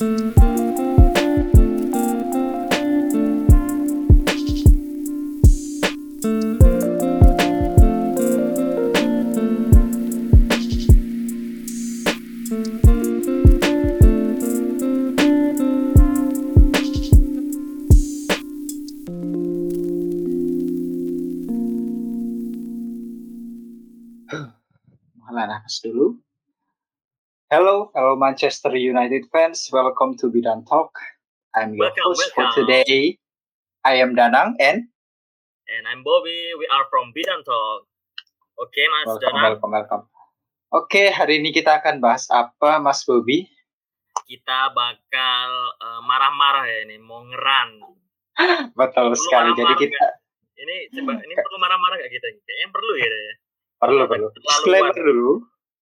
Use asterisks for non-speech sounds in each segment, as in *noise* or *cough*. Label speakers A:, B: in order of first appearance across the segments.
A: nafas Hello, hello Manchester United fans. Welcome to Bidan Talk. I'm your
B: Welcome,
A: host for
B: welcome.
A: today. I am Danang and
B: And I'm Bobby. We are from Bidan Talk. Oke, Mas
A: welcome,
B: Danang.
A: welcome, welcome. Oke, hari ini kita akan bahas apa, Mas Bobby?
B: Kita bakal eh, marah-marah ya ini, mau ngeran. *gasps*
A: Betul
B: Perlu
A: sekali. Jadi
B: marah-marah
A: kita
B: Ini coba ini perlu marah-marah gak kita? Kayaknya perlu ya.
A: perlu perlu disclaimer dulu.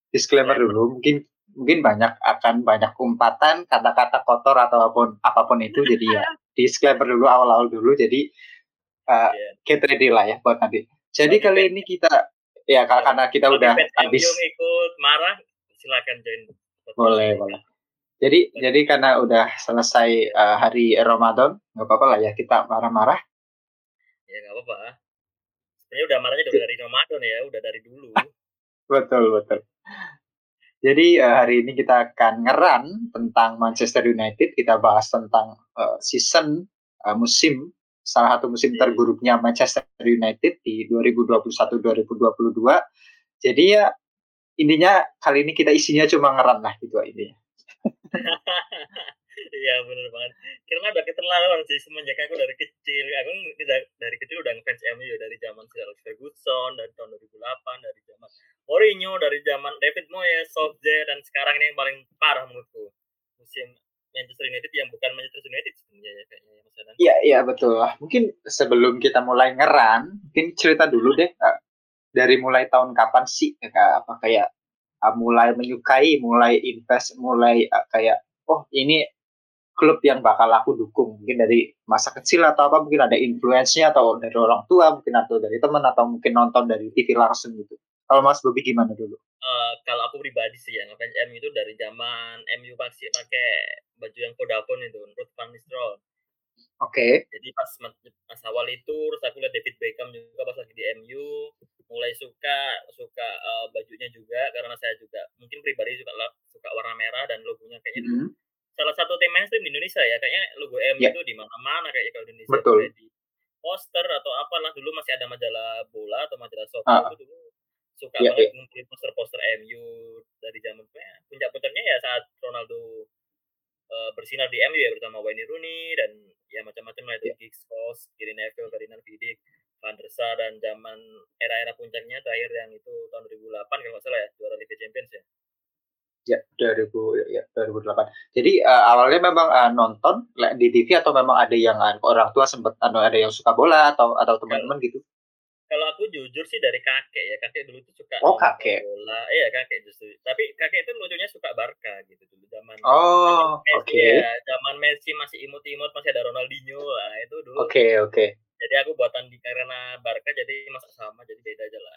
A: Disclaimer
B: Disclaimer.
A: dulu. Mungkin mungkin banyak akan banyak umpatan, kata-kata kotor atau apa pun apa pun itu. Jadi ya *laughs* disclaimer dulu awal-awal dulu. Jadi uh,
B: Iya.
A: get ready lah ya buat nanti. Jadi
B: Bagi
A: kali ini kita ya ka- karena kita
B: Bagi
A: udah habis
B: ikut marah, silakan join.
A: boleh
B: ini.
A: boleh. Jadi jadi karena udah selesai uh, hari Ramadan, nggak apa-apa lah ya kita marah-marah.
B: Ya nggak apa-apa. Sebenarnya udah marahnya udah dari Ramadan ya, udah dari dulu. *laughs*
A: Betul betul. Jadi uh, hari ini kita akan ngeran tentang Manchester United. Kita bahas tentang uh, season uh, musim salah satu musim
B: Iya.
A: terburuknya Manchester United di 2021-2022. Jadi ya intinya kali ini kita isinya cuma ngeran lah gitu intinya. *laughs*
B: Iya bener banget. Karena udah keterlaluan sih semenjak aku dari kecil. Aku dari, dari kecil udah ngefans MU dari zaman Sir Alex Ferguson dari tahun 2008 dari zaman Mourinho dari zaman David Moyes, Solskjaer dan sekarang ini yang paling parah menurutku musim Manchester United yang bukan Manchester United sebenarnya ya kayaknya ya.
A: Iya iya betul. Mungkin sebelum kita mulai ngeran, mungkin cerita dulu deh uh, dari mulai tahun kapan sih eh, apa kayak uh, mulai menyukai, mulai invest, mulai uh, kayak oh ini klub yang bakal aku dukung mungkin dari masa kecil atau apa mungkin ada influence-nya atau dari orang tua mungkin atau dari teman atau mungkin nonton dari TV langsung gitu. Kalau Mas Bobi gimana dulu?
B: Eh, kalau aku pribadi sih ya ngefans MU itu dari zaman MU pasti pakai baju yang Vodafone itu Ruth Van Nistelrooy.
A: Oke.
B: jadi pas ma- pas awal itu terus aku lihat David Beckham juga pas lagi di MU mulai suka suka eh, bajunya juga karena saya juga mungkin pribadi suka la- suka warna merah dan logonya kayaknya itu
A: Mhm.
B: salah satu tim mainstream di Indonesia ya kayaknya logo MU
A: Ya.
B: itu di mana-mana kayak kalau di Indonesia
A: Betul.
B: di poster atau apalah dulu masih ada majalah bola atau majalah soccer
A: Ah.
B: itu dulu suka
A: Ya,
B: banget ngumpulin poster-poster MU dari zaman puncak puncaknya ya saat Ronaldo eh, bersinar di MU ya bersama Wayne Rooney dan ya macam-macam lah itu
A: Ya.
B: Giggs, Scholes, Gary Neville, Ferdinand Vidic, Van der Sar dan zaman era-era puncaknya terakhir yang itu tahun 2008 kalau nggak salah ya juara Liga Champions ya.
A: Ya, 2000 ya 2008. Jadi uh, awalnya memang uh, nonton di TV atau memang ada yang uh, orang tua sempat ada yang suka bola atau atau teman-teman gitu.
B: Kalau aku jujur sih dari kakek ya kakek dulu tuh suka
A: Oh, kakek.
B: bola, iya kakek justru. Tapi kakek itu lucunya suka Barca gitu dulu zaman
A: Oh, oke.
B: ya, zaman Messi masih imut-imut masih ada Ronaldinho lah itu dulu.
A: Oke, oke.
B: Jadi aku buatan di karena Barca jadi masa sama jadi beda aja lah.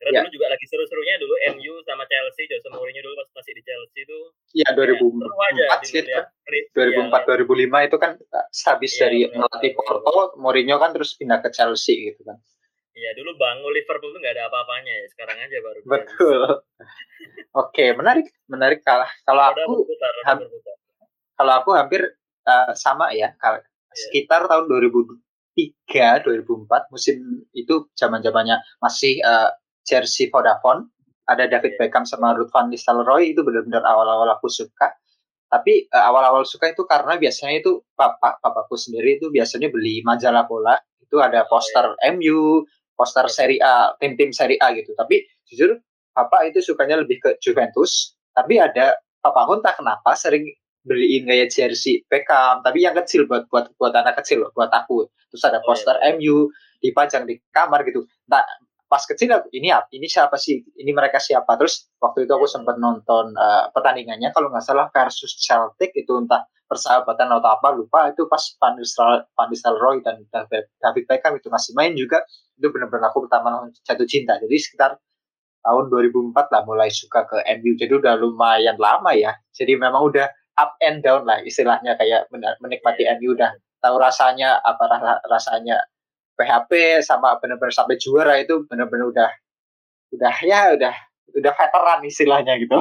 B: Karena
A: Ya.
B: dulu juga lagi seru-serunya dulu MU sama Chelsea, Jose Mourinho dulu pas masih di Chelsea itu
A: Iya,
B: ya, seru aja
A: 2004 sih kan.
B: Kri-
A: 2004
B: iya,
A: 2005 itu kan uh, habis
B: Iya,
A: dari melatih. Porto, Mourinho kan terus pindah ke Chelsea gitu kan.
B: Iya, dulu bangun Liverpool tuh nggak ada apa-apanya ya. Sekarang aja baru
A: Betul. *laughs* Oke, menarik, menarik kalah. Kalau aku
B: berputar, udah
A: ham-
B: berputar.
A: kalau aku hampir uh, sama ya, kal- sekitar tahun 2003, 2004 musim itu zaman-zamannya masih uh, jersey Vodafone, ada David
B: Iya.
A: Beckham sama Ruth Van Nistelrooy itu benar-benar awal-awal aku suka. Tapi uh, awal-awal suka itu karena biasanya itu papa, papaku sendiri itu biasanya beli majalah bola, itu ada poster MU, poster
B: Iya.
A: Serie A, tim-tim Serie A gitu. Tapi jujur papa itu sukanya lebih ke Juventus, tapi ada papa pun tak kenapa sering beliin kayak jersey Beckham, tapi yang kecil buat buat buat anak kecil loh, buat aku. Terus ada
B: Oh,
A: poster
B: iya.
A: MU dipajang di kamar gitu. Nah, pas kecil ini apa? Ini siapa sih? Ini mereka siapa? Terus waktu itu aku sempat nonton eh, pertandingannya kalau nggak salah versus Celtic itu entah persahabatan atau apa lupa itu pas Van Nistelrooy dan David Beckham itu masih main juga itu benar-benar aku pertama jatuh cinta. Jadi sekitar tahun 2004 lah mulai suka ke MU. Jadi udah lumayan lama ya. Jadi memang udah up and down lah istilahnya kayak menikmati. MU udah tahu rasanya apa rasanya PHP sama benar-benar sampai juara itu benar-benar udah udah ya udah udah veteran istilahnya gitu.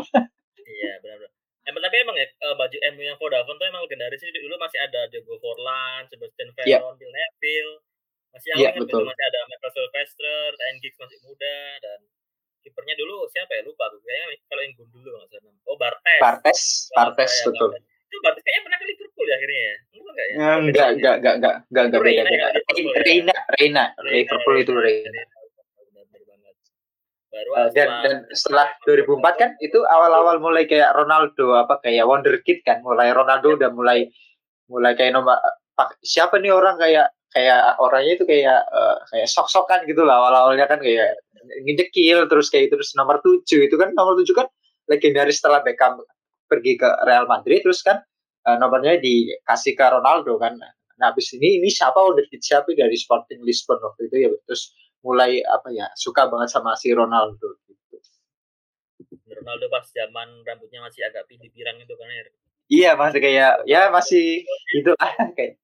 B: Iya benar-benar. Emang tapi emang ya uh, baju MU yang Vodafone tuh emang legendaris sih dulu masih ada Diego Forlan, Sebastian iya. Veron, yeah. Bill Neville, masih yeah, betul. masih ada Michael Sylvester, Ryan Giggs masih muda dan kipernya dulu siapa ya lupa tuh kayaknya kalau yang dulu nggak salah oh Bartes
A: Bartes Bartes ya, betul Bartes.
B: itu Bartes kayaknya pernah ke Liverpool ya akhirnya ya?
A: Enggak ya? Enggak enggak enggak enggak enggak enggak beda beda Reina Reina. Liverpool itu Reina. Baru uh, dan dan setelah 2004 kan itu awal-awal mulai kayak Ronaldo apa kayak wonderkid kan. Mulai Ronaldo udah mulai mulai kayak nomor siapa nih orang kayak kayak orangnya itu kayak uh, kayak sok-sokan gitu lah awal-awalnya kan kayak ngejekil terus kayak terus nomor tujuh. Itu kan nomor tujuh kan legendaris setelah Beckham pergi ke Real Madrid terus kan uh, nomornya dikasih ke Ronaldo kan. Nah habis ini ini siapa udah siapa dari Sporting Lisbon waktu itu ya? Terus mulai apa ya suka banget sama si Ronaldo gitu.
B: Ronaldo pas zaman rambutnya masih agak pirang itu kan ya.
A: Iya masih kayak ya masih gitu lah *laughs* kayak.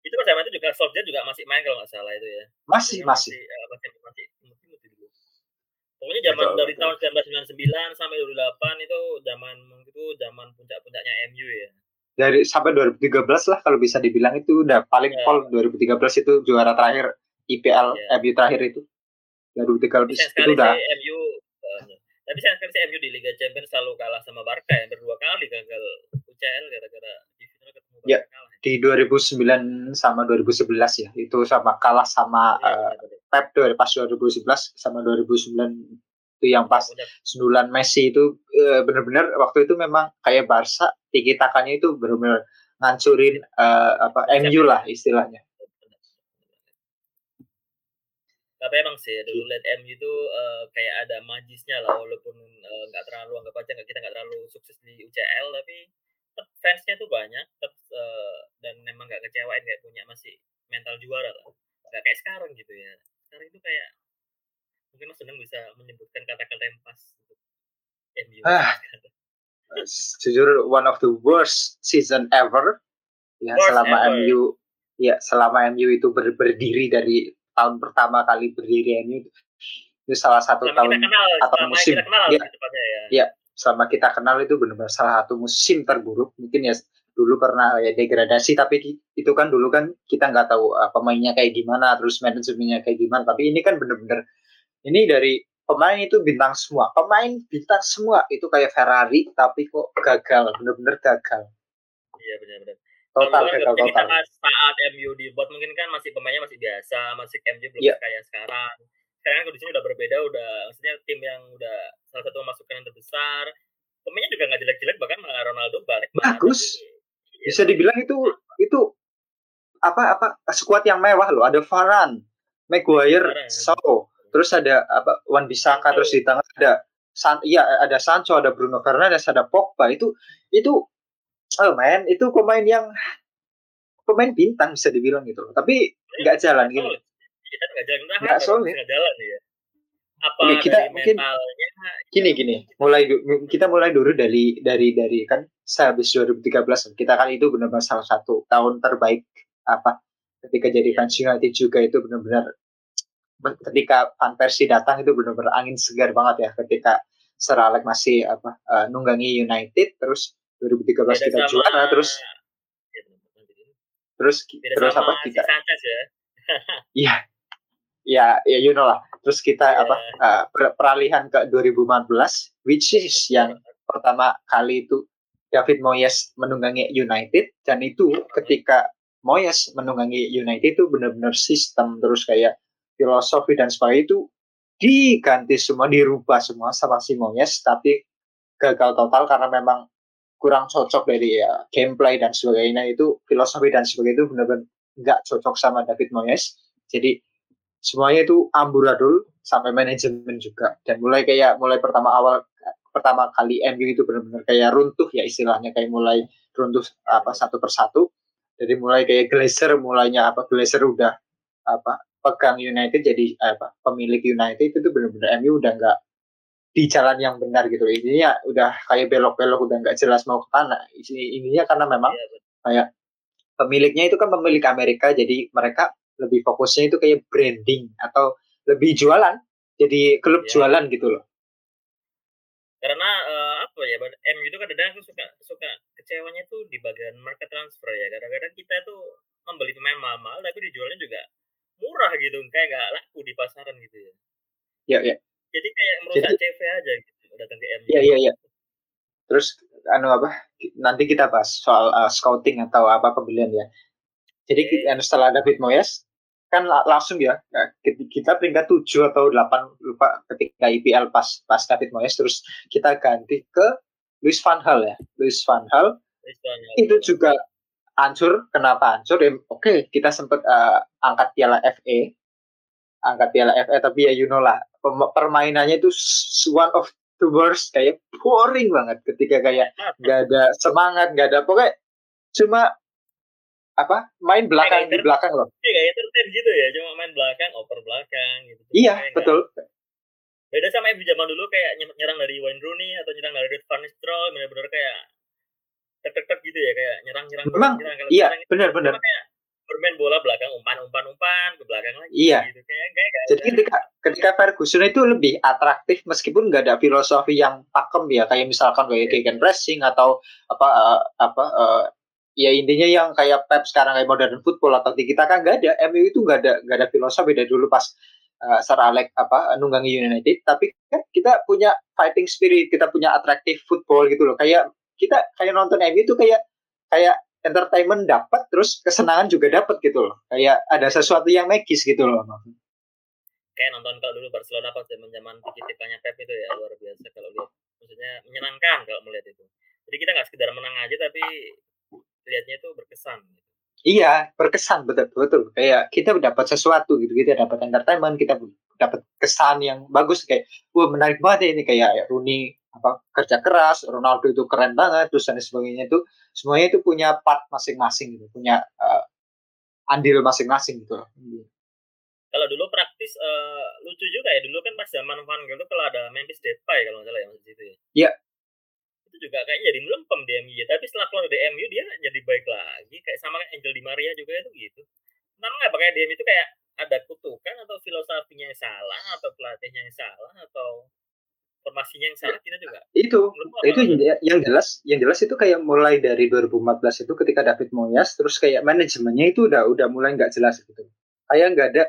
B: Itu pas zaman itu juga Solskjaer juga masih main kalau nggak salah itu ya?
A: Masih masih. masih,
B: uh, masih, masih masih dulu. Pokoknya zaman betul, dari betul. tahun 1999 sampai 2008 itu zaman itu zaman puncak-puncaknya MU ya
A: dari sampai 2013 lah kalau bisa dibilang itu udah paling ya. pol 2013 itu juara terakhir IPL ya. MU terakhir itu 2013 itu udah
B: MU tapi saya sekali MU di Liga Champions selalu kalah sama Barca yang berdua kali gagal UCL gara-gara di final ketemu Barca
A: ya, kalah. Di 2009 sama 2011 ya, itu sama kalah sama ya, uh, Pep dari pas 2011 sama 2009 itu yang pas sundulan Messi itu uh, benar-benar waktu itu memang kayak Barca tiki takannya itu benar-benar ngancurin uh, apa MU lah istilahnya.
B: Tapi emang sih dulu lihat MU itu uh, kayak ada magisnya lah walaupun eh, nggak uh, terlalu anggap aja nggak kita nggak terlalu sukses di UCL tapi fansnya tuh banyak tetap, uh, dan memang nggak kecewain kayak punya masih mental juara lah. Nggak kayak sekarang gitu ya. Sekarang itu kayak mungkin mas seneng bisa menyebutkan kata-kata yang pas untuk MU ah, *laughs*
A: jujur one of the worst season ever. Ya worst selama ever. MU ya selama MU itu ber, berdiri dari tahun pertama kali berdiri ini itu salah satu selama tahun kenal, atau musim. kenal, ya, ya. ya selama kita kenal itu benar-benar salah satu musim terburuk. Mungkin ya dulu pernah ya degradasi tapi itu kan dulu kan kita nggak tahu uh, pemainnya kayak gimana terus manajemennya kayak gimana. Tapi ini kan benar-benar ini dari pemain itu bintang semua pemain bintang semua itu kayak Ferrari tapi kok gagal benar-benar gagal
B: iya benar-benar
A: total gagal
B: total. Kita saat MU dibuat mungkin kan masih pemainnya masih biasa, masih MU belum yeah. kayak sekarang. Sekarang kondisinya udah berbeda, udah maksudnya tim yang udah salah satu masukan yang terbesar. Pemainnya juga nggak jelek-jelek, bahkan malah Ronaldo balik.
A: Bagus. Bisa dibilang itu itu apa apa skuad yang mewah loh. Ada Varane, Maguire, Shaw, terus ada apa Wan Bisaka, terus di tengah ada San, iya ada Sancho, ada Bruno Fernandes, ada Pogba. Itu itu oh man itu pemain yang pemain bintang bisa dibilang gitu loh. Tapi nggak jalan
B: gini. Kita nggak jalan. Nggak solid. nggak jalan ya apa
A: Oke, kita mungkin gini gini. Mulai kita mulai dulu dari dari dari kan sehabis 2013 kita kan itu benar-benar salah satu tahun terbaik apa ketika jadi fans United juga itu benar-benar ketika Van Persie datang itu benar-benar angin segar banget ya ketika Sir Alex masih apa uh, nunggangi United terus 2013 Beda kita sama, juara terus ya, terus Beda terus apa kita ya. *laughs* Iya. Ya ya you know lah. Terus kita yeah. apa uh, peralihan ke 2015 which is yang pertama kali itu David Moyes menunggangi United dan itu ketika Moyes menunggangi United itu benar-benar sistem terus kayak filosofi dan sebagainya itu diganti semua dirubah semua sama si Moyes tapi gagal total karena memang kurang cocok dari ya gameplay dan sebagainya. Itu filosofi dan sebagainya itu benar-benar nggak cocok sama David Moyes. Jadi semuanya itu amburadul sampai manajemen juga. Dan mulai kayak mulai pertama awal pertama kali MU itu benar-benar kayak runtuh ya istilahnya kayak mulai runtuh apa satu persatu. Jadi mulai kayak Glazer mulainya apa Glazer udah apa pegang United jadi apa pemilik United itu benar-benar MU udah nggak di jalan yang benar gitu ininya udah kayak belok-belok udah nggak jelas mau ke mana. Ini ininya karena memang ya, kayak pemiliknya itu kan pemilik Amerika jadi mereka lebih fokusnya itu kayak branding atau lebih jualan. Jadi klub ya. jualan gitu loh.
B: Karena uh, apa ya M itu kan kadang suka suka kecewanya tuh di bagian market transfer ya. Kadang-kadang kita tuh membeli pemain mahal tapi dijualnya juga murah gitu kayak nggak laku di pasaran gitu ya.
A: Ya ya.
B: Jadi kayak merusak jadi, CV aja gitu datang ke M.
A: Iya iya iya. Terus anu apa nanti kita bahas soal uh, scouting atau apa pembelian ya. Jadi okay. setelah David Moyes kan langsung ya kita peringkat 7 atau 8 lupa ketika IPL pas pas David Moyes terus kita ganti ke Luis van Hal ya. Luis van Hal itu iya. juga hancur. Kenapa hancur? Ya, oke okay, kita sempat uh, angkat piala FA angkat piala FA tapi ya you know lah permainannya itu one of the worst. Kayak boring banget ketika kayak nggak ada semangat nggak ada pokoknya cuma apa main belakang di belakang loh.
B: iya kayak entertain gitu ya cuma main belakang oper belakang gitu
A: iya betul. gak,
B: beda sama ibu zaman dulu kayak nyerang dari Wayne Rooney atau nyerang dari Ruud van Nistelrooy benar-benar kayak tek tek tek gitu ya kayak nyerang nyerang
A: memang
B: nyerang,
A: kalau iya benar benar.
B: kayak bermain bola belakang umpan umpan umpan ke belakang lagi
A: iya. gitu. Kayak, kayak, kayak jadi ketika ketika Ferguson itu lebih atraktif meskipun nggak ada filosofi yang pakem ya kayak misalkan kayak yeah. Iya. pressing atau apa uh, apa uh, ya intinya yang kayak Pep sekarang kayak modern football atau kita kan nggak ada. MU itu nggak ada nggak ada filosofi dari dulu pas uh, Sir Alex apa nunggangi United. Tapi kan kita punya fighting spirit kita punya atraktif football gitu loh. Kayak kita kayak nonton MU itu kayak kayak entertainment dapat terus kesenangan juga dapat gitu loh. Kayak ada sesuatu yang magis gitu loh
B: kayak nonton kalau dulu Barcelona pas zaman zaman tiki-tikanya Pep itu ya luar biasa kalau lihat. Maksudnya menyenangkan kalau melihat itu. Jadi kita nggak sekedar menang aja tapi lihatnya itu berkesan. Gitu.
A: Iya, berkesan betul betul. Kayak kita dapat sesuatu gitu, kita dapat entertainment, kita dapat kesan yang bagus. Kayak wah menarik banget ya ini kayak ya, Rooney apa kerja keras, Ronaldo itu keren banget, terus dan sebagainya itu semuanya itu punya part masing-masing gitu, punya uh, andil masing-masing gitu.
B: Kalau dulu praktis uh, lucu juga ya dulu kan pas zaman Van Gaal itu kalau ada Memphis Depay kalau nggak salah ya maksud itu ya.
A: Iya,
B: juga kayaknya jadi melempem di MU tapi setelah keluar dari MU dia jadi baik lagi kayak sama kayak Angel Di Maria juga itu gitu kenapa nggak pakai DM itu kayak ada kutukan atau filosofinya yang salah atau pelatihnya yang salah atau formasinya yang salah kita juga
A: itu itu yang jelas yang jelas itu kayak mulai dari 2014 itu ketika David Moyes terus kayak manajemennya itu udah udah mulai nggak jelas gitu kayak nggak ada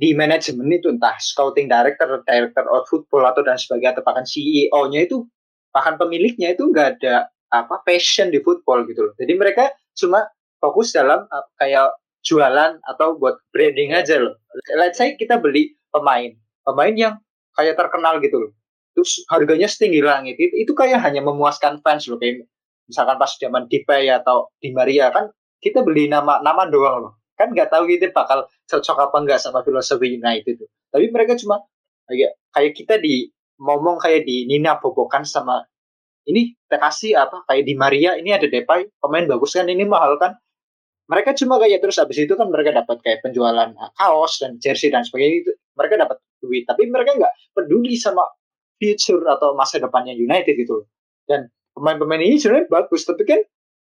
A: di manajemen itu entah scouting director, director of football atau dan sebagainya atau bahkan CEO-nya itu bahkan pemiliknya itu nggak ada apa passion di football gitu loh. Jadi mereka cuma fokus dalam uh, kayak jualan atau buat branding aja loh. Let's say kita beli pemain, pemain yang kayak terkenal gitu loh. Terus harganya setinggi langit itu, itu kayak hanya memuaskan fans loh kayak misalkan pas zaman Depay atau Di Maria kan kita beli nama nama doang loh. Kan nggak tahu gitu bakal cocok apa enggak sama filosofi United itu. Tapi mereka cuma kayak kayak kita di ngomong kayak di Nina Bobokan sama ini kasih apa kayak di Maria ini ada Depay pemain bagus kan ini mahal kan mereka cuma kayak terus habis itu kan mereka dapat kayak penjualan uh, kaos dan jersey dan sebagainya itu mereka dapat duit tapi mereka nggak peduli sama future atau masa depannya United gitu dan pemain-pemain ini sebenarnya bagus tapi kan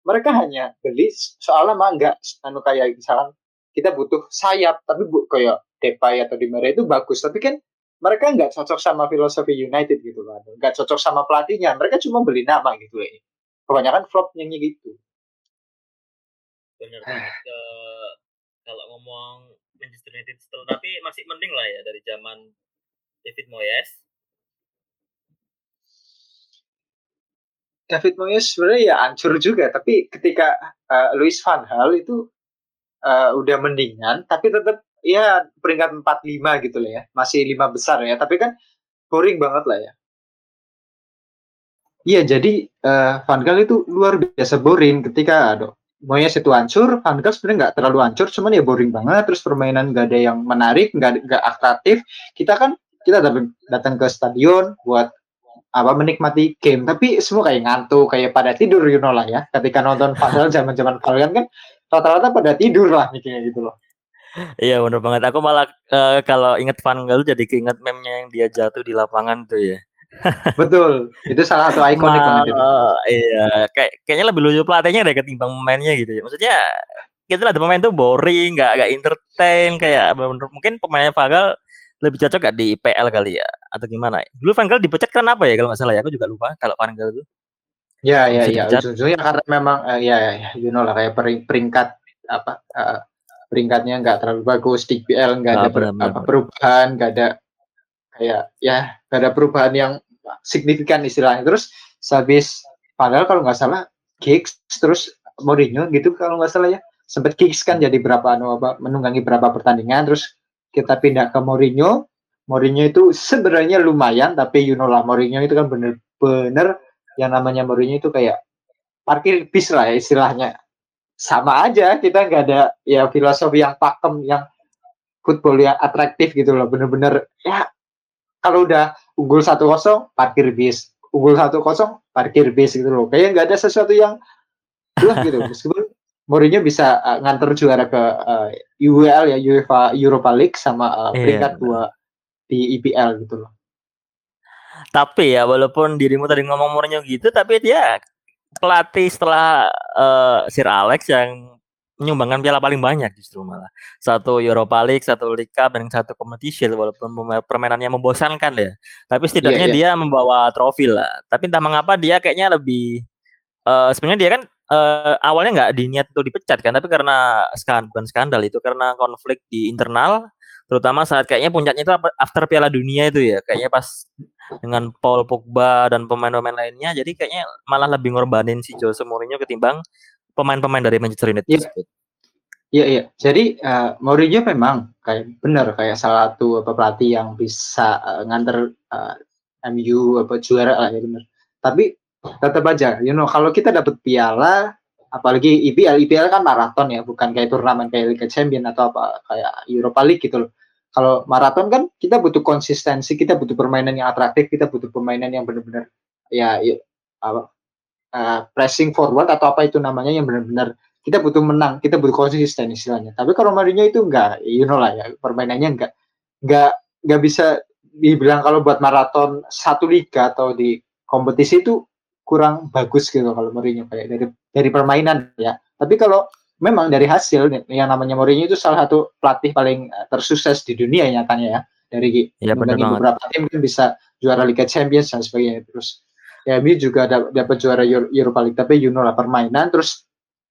A: mereka hanya beli soalnya mah nggak. Anu kayak misalkan kita butuh sayap tapi bu, kayak Depay atau di Maria itu bagus. Tapi kan mereka nggak cocok sama filosofi United gitu kan nggak cocok sama pelatihnya. Mereka cuma beli nama gitu ya kebanyakan flop nyanyi gitu.
B: Benar uh, kalau ngomong Manchester United tapi masih mending lah ya dari zaman David Moyes
A: David Moyes sebenarnya ya hancur juga tapi ketika uh, Luis van Gaal itu uh, udah mendingan tapi tetap ya peringkat 45 gitu lah ya. Masih lima besar ya, tapi kan boring banget lah ya. Iya, jadi uh, Van Gaal itu luar biasa boring ketika aduh, Moyes itu hancur, Van Gaal sebenarnya nggak terlalu hancur, cuman ya boring banget, terus permainan nggak ada yang menarik, nggak nggak atraktif. Kita kan kita datang ke stadion buat apa menikmati game, tapi semua kayak ngantuk, kayak pada tidur, you know lah ya. Ketika nonton Gaal zaman-zaman kalian kan rata-rata pada tidur lah mikirnya gitu loh.
B: Iya bener banget. Aku malah uh, kalau inget Van Gaal jadi keinget meme-nya yang dia jatuh di lapangan tuh ya.
A: Betul, itu salah satu ikonik banget itu.
B: Iya, kayak kayaknya lebih lucu pelatihnya deh ketimbang pemainnya gitu ya. Maksudnya kita ada pemain tuh boring, nggak nggak entertain kayak mungkin pemainnya Van Gaal lebih cocok gak di IPL kali ya atau gimana? Dulu Van Gaal dipecat karena apa ya kalau nggak salah ya? Aku juga lupa kalau Van Gaal itu.
A: Ya ya ya, ujung-ujungnya karena memang uh, ya, ya you know lah kayak peringkat apa uh, peringkatnya nggak terlalu bagus di IPL nggak ada benar, benar, apa, perubahan nggak ada kayak ya nggak ada perubahan yang signifikan istilahnya. Terus habis padahal kalau nggak salah kicks terus Mourinho gitu kalau nggak salah ya. Sempat kicks kan jadi berapa anu menunggangi berapa pertandingan terus kita pindah ke Mourinho. Mourinho itu sebenarnya lumayan tapi you know lah Mourinho itu kan bener-bener yang namanya Mourinho itu kayak parkir bis lah ya istilahnya. Sama aja kita nggak ada ya filosofi yang pakem yang football yang atraktif gitu loh bener-bener ya kalau udah unggul satu kosong parkir bis. Unggul satu kosong parkir bis gitu loh. Kayak nggak ada sesuatu yang jelas gitu. *laughs* Meskipun Mourinho bisa uh, nganter juara ke uh, UEL ya UEFA Europa League sama uh, peringkat dua di IPL gitu loh.
B: Tapi ya walaupun dirimu tadi ngomong Mourinho gitu, tapi dia pelatih setelah uh, Sir Alex yang menyumbangkan piala paling banyak justru malah. Satu Europa League, satu League Cup, dan satu competition walaupun permainannya membosankan ya. Tapi setidaknya yeah, yeah. dia membawa trofi lah. Tapi entah mengapa dia kayaknya lebih uh, sebenarnya dia kan uh, awalnya nggak diniat untuk dipecat kan, tapi karena skandal bukan skandal itu karena konflik di internal terutama saat kayaknya puncaknya itu after Piala Dunia itu ya kayaknya pas dengan Paul Pogba dan pemain-pemain lainnya jadi kayaknya malah lebih ngorbanin si Jose Mourinho ketimbang pemain-pemain dari Manchester United
A: yeah. tersebut. Iya iya. Jadi uh, Mourinho memang kayak benar kayak salah satu apa pelatih yang bisa uh, nganter uh, MU apa juara lah ya benar. Tapi tetap aja, you know kalau kita dapat piala apalagi IPL IPL kan maraton ya bukan kayak turnamen kayak Liga Champion atau apa kayak Europa League gitu loh kalau maraton kan kita butuh konsistensi, kita butuh permainan yang atraktif, kita butuh permainan yang benar-benar ya, ya apa uh, pressing forward atau apa itu namanya yang benar-benar kita butuh menang, kita butuh konsisten istilahnya. Tapi kalau Mourinho itu enggak, you know lah ya, permainannya enggak enggak enggak bisa dibilang kalau buat maraton satu liga atau di kompetisi itu kurang bagus gitu kalau Mourinho kayak dari dari permainan ya. Tapi kalau memang dari hasil yang namanya Mourinho itu salah satu pelatih paling eh, tersukses di dunia nyatanya ya dari ya, beberapa tim kan bisa juara Liga Champions dan sebagainya terus ya MU juga dapat juara Europa League tapi you know lah permainan terus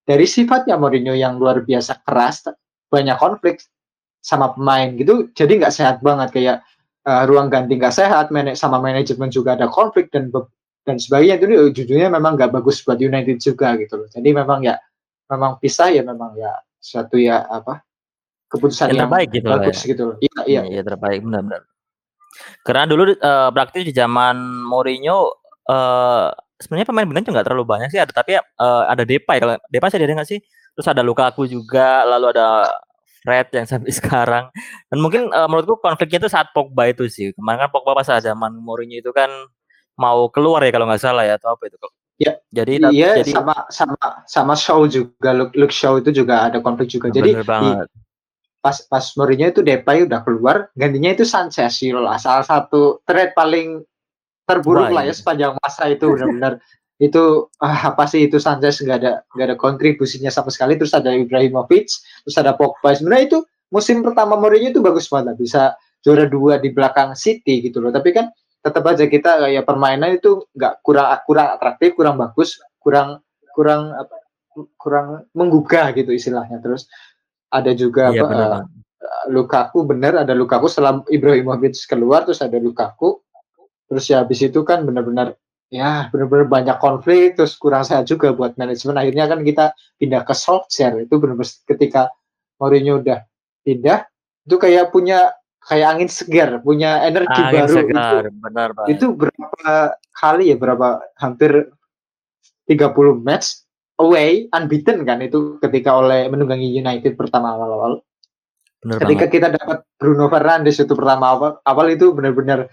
A: dari sifatnya Mourinho yang luar biasa keras banyak konflik sama pemain gitu jadi nggak sehat banget kayak uh, ruang ganti nggak sehat man sama manajemen juga ada konflik dan dan sebagainya itu jujurnya memang nggak bagus buat United juga gitu loh jadi memang ya memang pisah ya memang ya suatu ya apa keputusan yang, yang terbaik gitu bagus ya. gitu
B: Iya, iya. Iya, terbaik benar-benar. Karena dulu uh, praktis di zaman Mourinho uh, sebenarnya pemain bintang juga nggak terlalu banyak sih ada tapi uh, ada Depay kalau Depay saya ada nggak sih? Terus ada Lukaku juga, lalu ada Fred yang sampai *laughs* sekarang. Dan mungkin uh, menurutku konfliknya itu saat Pogba itu sih. Kemarin kan Pogba pas zaman Mourinho itu kan mau keluar ya kalau nggak salah ya atau apa itu
A: Ya, jadi iya jadi, sama sama sama show juga look, look show itu juga ada konflik juga. Jadi di, pas pas Mourinho itu Depay udah keluar, gantinya itu Sanchez lah salah satu trade paling terburuk Wah, lah ya iya. sepanjang masa itu benar-benar. Itu ah, apa sih itu Sanchez nggak ada nggak ada kontribusinya sama sekali. Terus ada Ibrahimovic terus ada Pogba. Sebenarnya itu musim pertama Mourinho itu bagus banget bisa juara dua di belakang City gitu loh. Tapi kan tetap aja kita ya permainan itu nggak kurang kurang atraktif kurang bagus kurang kurang apa kurang menggugah gitu istilahnya. Terus ada juga iya, apa uh, Lukaku bener ada Lukaku setelah Ibrahimovic keluar terus ada Lukaku terus ya habis itu kan benar-benar ya benar-benar banyak konflik terus kurang sehat juga buat manajemen akhirnya kan kita pindah ke Solskjaer itu benar-benar ketika Mourinho udah pindah itu kayak punya kayak angin segar, punya energi angin baru. Segar, itu, benar, Pak. Itu berapa kali ya, berapa hampir 30 match away unbeaten kan itu ketika oleh menunggangi United pertama awal-awal. Ketika banget. kita dapat Bruno Fernandes itu pertama awal, awal itu benar-benar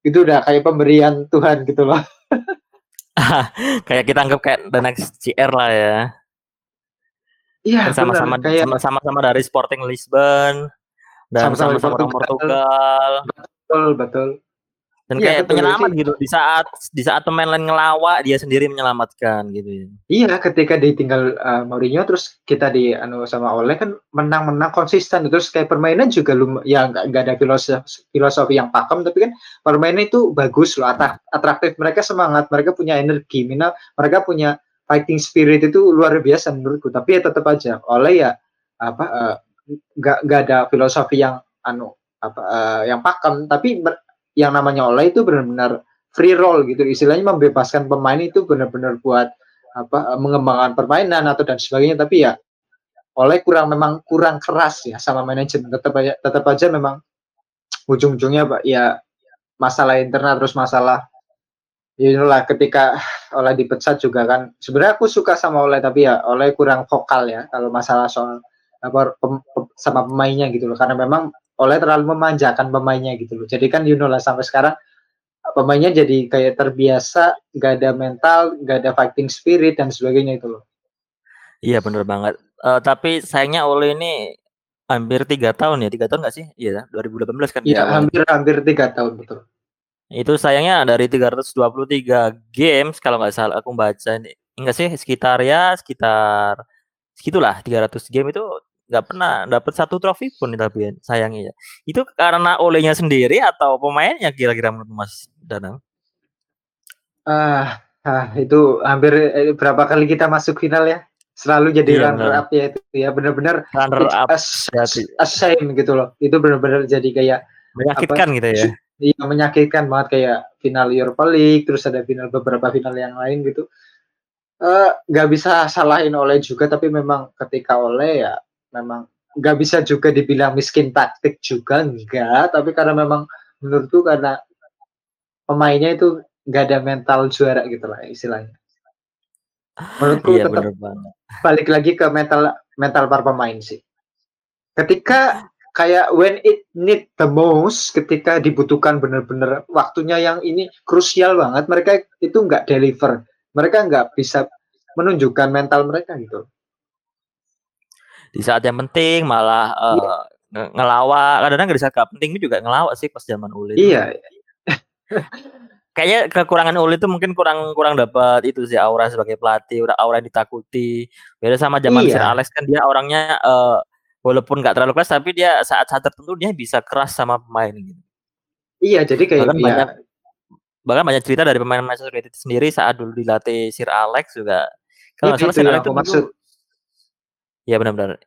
A: itu udah kayak pemberian Tuhan gitu loh. *laughs* *laughs*
B: kayak kita anggap kayak the next CR lah ya.
A: Iya,
B: sama-sama kayak sama-sama dari Sporting Lisbon dan sama-sama orang Portugal.
A: Betul, betul.
B: Dan iya, kayak betul, penyelamat gitu di saat di saat pemain lain ngelawak dia sendiri menyelamatkan gitu.
A: Iya, ketika ditinggal uh, Mourinho terus kita di anu sama Oleh kan menang-menang konsisten. Terus kayak permainan juga lum ya nggak ada filosofi filosofi yang pakem tapi kan permainan itu bagus loh. Atraktif. Mereka semangat mereka punya energi mina mereka punya fighting spirit itu luar biasa menurutku. Tapi ya tetap aja Oleh ya apa uh, nggak nggak ada filosofi yang anu apa uh, yang pakem. Tapi yang namanya Oleh itu benar-benar free roll gitu. Istilahnya membebaskan pemain itu benar-benar buat apa mengembangkan permainan atau dan sebagainya. Tapi ya oleh kurang memang kurang keras ya sama manajemen. Tetap aja tetap aja memang ujung-ujungnya pak ya masalah internal terus masalah inilah ketika oleh dipecat juga kan. Sebenarnya aku suka sama oleh tapi ya oleh kurang vokal ya kalau masalah soal apa pem, pem, sama pemainnya gitu loh. Karena memang oleh terlalu memanjakan pemainnya gitu loh. Jadi kan you know lah sampai sekarang pemainnya jadi kayak terbiasa, gak ada mental, gak ada fighting spirit dan sebagainya itu loh.
B: Iya bener banget. Uh, tapi sayangnya Ole ini hampir tiga tahun ya, tiga tahun nggak sih? Iya, 2018 kan?
A: Iya, hampir hampir tiga tahun betul.
B: Itu sayangnya dari 323 games kalau nggak salah aku baca ini enggak sih sekitar ya sekitar segitulah 300 game itu nggak pernah dapat satu trofi pun tapi sayangnya ya. Itu karena olehnya sendiri atau pemainnya kira-kira menurut Mas Danang?
A: Ah, ah itu hampir eh, berapa kali kita masuk final ya? Selalu jadi iya, runner up ya itu ya benar-benar
B: runner up
A: a, shame gitu loh. Itu benar-benar jadi kayak
B: menyakitkan apa, gitu ya.
A: Iya menyakitkan banget kayak final Europa League terus ada final beberapa final yang lain gitu. Eh, nggak uh, bisa salahin oleh juga tapi memang ketika oleh ya memang nggak bisa juga dibilang miskin taktik juga enggak tapi karena memang menurutku karena pemainnya itu nggak ada mental juara gitu lah istilahnya. Menurutku iya, tetap balik lagi ke mental mental para pemain sih. Ketika kayak when it need the most ketika dibutuhkan benar-benar waktunya yang ini krusial banget mereka itu nggak deliver. Mereka nggak bisa menunjukkan mental mereka gitu
B: di saat yang penting malah uh, iya. ngelawak. Kadang-kadang di saat gak penting juga ngelawak sih pas zaman Uli
A: iya. *laughs*
B: Kayaknya kekurangan Uli itu mungkin kurang kurang dapat itu sih aura sebagai pelatih udah aura yang ditakuti. Beda sama zaman iya. Sir Alex kan dia orangnya uh, walaupun nggak terlalu keras tapi dia saat-saat tertentu dia bisa keras sama pemain gitu.
A: Iya jadi kayak
B: bahkan ya. banyak bahkan banyak cerita dari pemain Manchester United sendiri saat dulu dilatih Sir Alex juga.
A: Kalau ya, salah Sir Alex itu maksud
B: Iya benar-benar.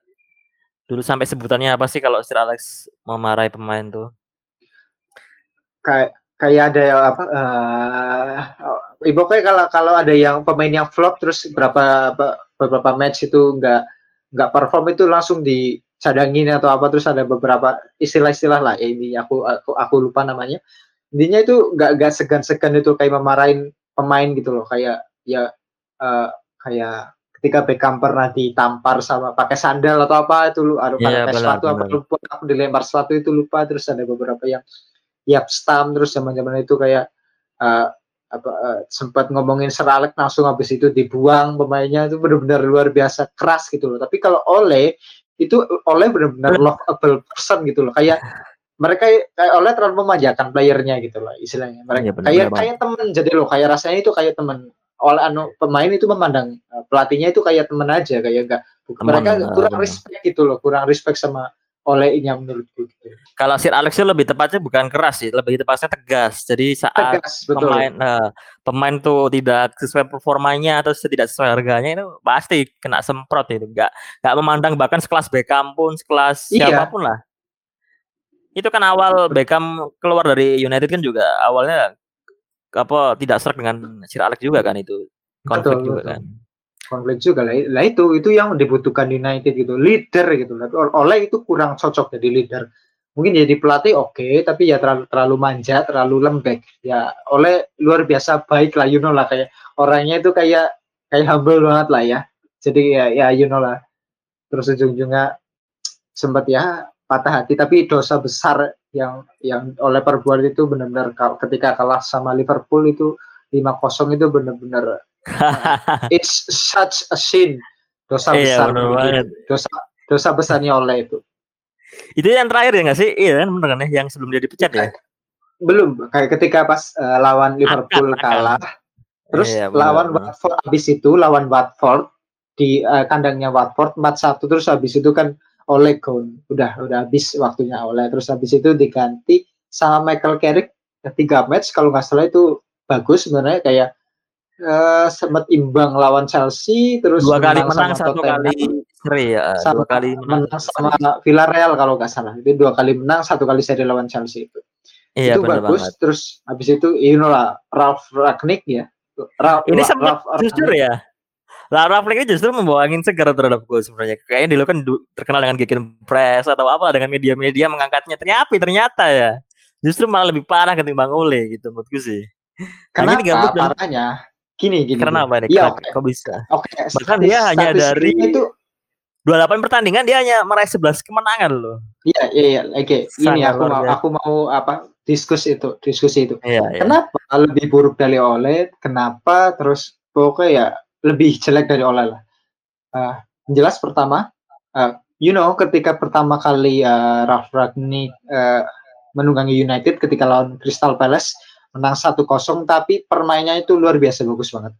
B: Dulu sampai sebutannya apa sih kalau Sir Alex memarahi pemain tuh?
A: Kayak kayak ada yang apa uh, ibu kayak kalau kalau ada yang pemain yang flop terus berapa beberapa match itu enggak nggak perform itu langsung dicadangin atau apa terus ada beberapa istilah-istilah lah ya, ini aku aku aku lupa namanya intinya itu nggak nggak segan-segan itu kayak memarahin pemain gitu loh kayak ya uh, kayak ketika Beckham pernah ditampar sama pakai sandal atau apa itu lu aduh yeah, pakai sepatu apa lupa aku dilempar sepatu itu lupa terus ada beberapa yang yap stam terus zaman-zaman itu kayak uh, apa uh, sempat ngomongin seralek langsung habis itu dibuang pemainnya itu benar-benar luar biasa keras gitu loh. Tapi kalau oleh itu oleh benar-benar lovable person gitu loh. Kayak mereka kayak oleh terlalu memanjakan playernya gitu loh istilahnya. Mereka ya, kayak kayak temen jadi loh kayak rasanya itu kayak temen oleh anu pemain itu memandang uh, pelatihnya itu kayak temen aja kayak enggak mereka kurang respect gitu loh kurang respect sama olehnya menurutku gitu.
B: Kalau Sir Alex itu lebih tepatnya bukan keras sih, lebih tepatnya tegas. Jadi saat tegas, betul. pemain uh, pemain tuh tidak sesuai performanya atau tidak sesuai harganya itu pasti kena semprot itu. Enggak enggak memandang bahkan sekelas Beckham pun, sekelas iya. siapa pun lah. Itu kan awal Beckham keluar dari United kan juga awalnya apa tidak serak dengan Sir Alex juga kan itu? Konflik betul, juga betul. kan?
A: Konflik juga. Lah, lah itu itu yang dibutuhkan United gitu. Leader gitu. Oleh itu kurang cocok jadi leader. Mungkin jadi pelatih oke okay, tapi ya terlalu terlalu manja terlalu lembek. Ya oleh luar biasa baik lah you know lah. Kayak orangnya itu kayak kayak humble banget lah ya. Jadi ya ya you know lah. Terus ujung-ujungnya sempat ya patah hati tapi dosa besar yang yang oleh perbuat itu benar-benar ketika kalah sama Liverpool itu 5-0 itu benar-benar *laughs* it's such a sin Dosa
B: Iya,
A: besar.
B: bener banget.
A: Dosa dosa besarnya oleh itu.
B: Itu yang terakhir ya nggak sih? Iya kan bener kan ya yang sebelum dia dipecat ya?
A: Belum kayak ketika pas eh, lawan Liverpool
B: akan.
A: kalah, terus
B: Iya, bener,
A: lawan
B: bener.
A: Watford habis itu lawan Watford di eh, kandangnya Watford 4-1 terus habis itu kan oleh gol. Udah udah habis waktunya oleh terus habis itu diganti sama Michael Carrick tiga match kalau nggak salah itu bagus sebenarnya kayak eh sempat imbang lawan Chelsea terus
B: Dua kali menang,
A: sama
B: satu
A: Tottenham,
B: kali seri ya.
A: sama
B: Dua kali menang.
A: menang sama Villarreal kalau nggak salah itu dua kali menang satu kali seri lawan Chelsea itu
B: Iya
A: itu bagus
B: banget.
A: terus habis itu you know lah Ralph Ragnick ya Ralph,
B: Ini
A: Ralph
B: sempat
A: Ragnick.
B: jujur ya. Lara ini justru membawa angin segar terhadap gue sebenarnya. Kayaknya dulu kan terkenal dengan gegen press atau apa dengan media-media mengangkatnya. Ternyata ternyata ya. Justru malah lebih parah ketimbang Ole gitu menurutku sih. Nah, ini
A: kenapa
B: gabut dan-
A: parahnya gini gini
B: Karena apa nih?
A: Iya?
B: Kok bisa?
A: oke
B: Bahkan dia hanya dari-
A: itu
B: 28 pertandingan dia hanya meraih 11 kemenangan loh.
A: iya iya iya oke ini
B: Sangat
A: aku mau aku mau apa diskusi itu diskusi itu
B: Iya, iya.
A: Kenapa lebih buruk dari Oleh? Kenapa terus pokoknya ya lebih jelek dari Oleh lah. Eh, jelas pertama, eh, you know ketika pertama kali eh, Ralf Ragnick eh, menunggangi United ketika lawan Crystal Palace menang 1-0 tapi permainnya itu luar biasa bagus banget.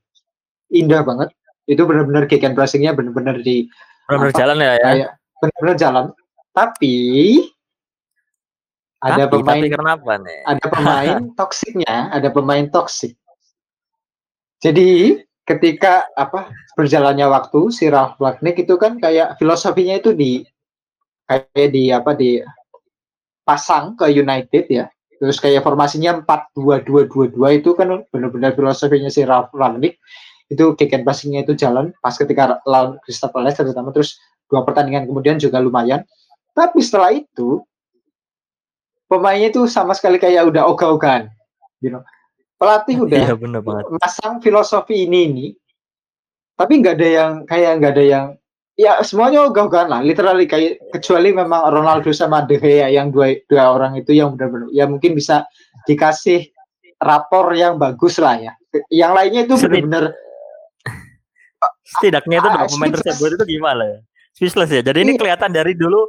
A: Indah banget. Itu benar-benar kick and pressing-nya benar-benar di
B: Benar-benar jalan ya. ya.
A: benar-benar jalan. Tapi ada
B: tapi,
A: pemain
B: tapi kenapa nih?
A: ada pemain *laughs* toksiknya, ada pemain toksik. Jadi ketika apa berjalannya waktu si Ralf Ragnick itu kan kayak filosofinya itu di kayak di apa di pasang ke United ya. Terus kayak formasinya 4-2-2-2-2 itu kan benar-benar filosofinya si Ralf Ragnick itu kick passing-nya itu jalan pas ketika lawan Crystal Palace terutama terus dua pertandingan kemudian juga lumayan. Tapi setelah itu pemainnya itu sama sekali kayak udah ogah-ogahan. You know. Pelatih udah
B: Iya benar banget.
A: masang filosofi ini ini tapi nggak ada yang kayak nggak ada yang ya semuanya ogah-ogahan lah literally kayak kecuali memang Ronaldo sama De Gea yang dua dua orang itu yang benar-benar ya mungkin bisa dikasih rapor yang bagus lah ya yang lainnya itu benar-benar *laughs*
B: Setidaknya itu
A: Ah,
B: pemain
A: speechless.
B: tersebut itu gimana ya? Speechless ya. Jadi ini
A: Iya.
B: kelihatan dari dulu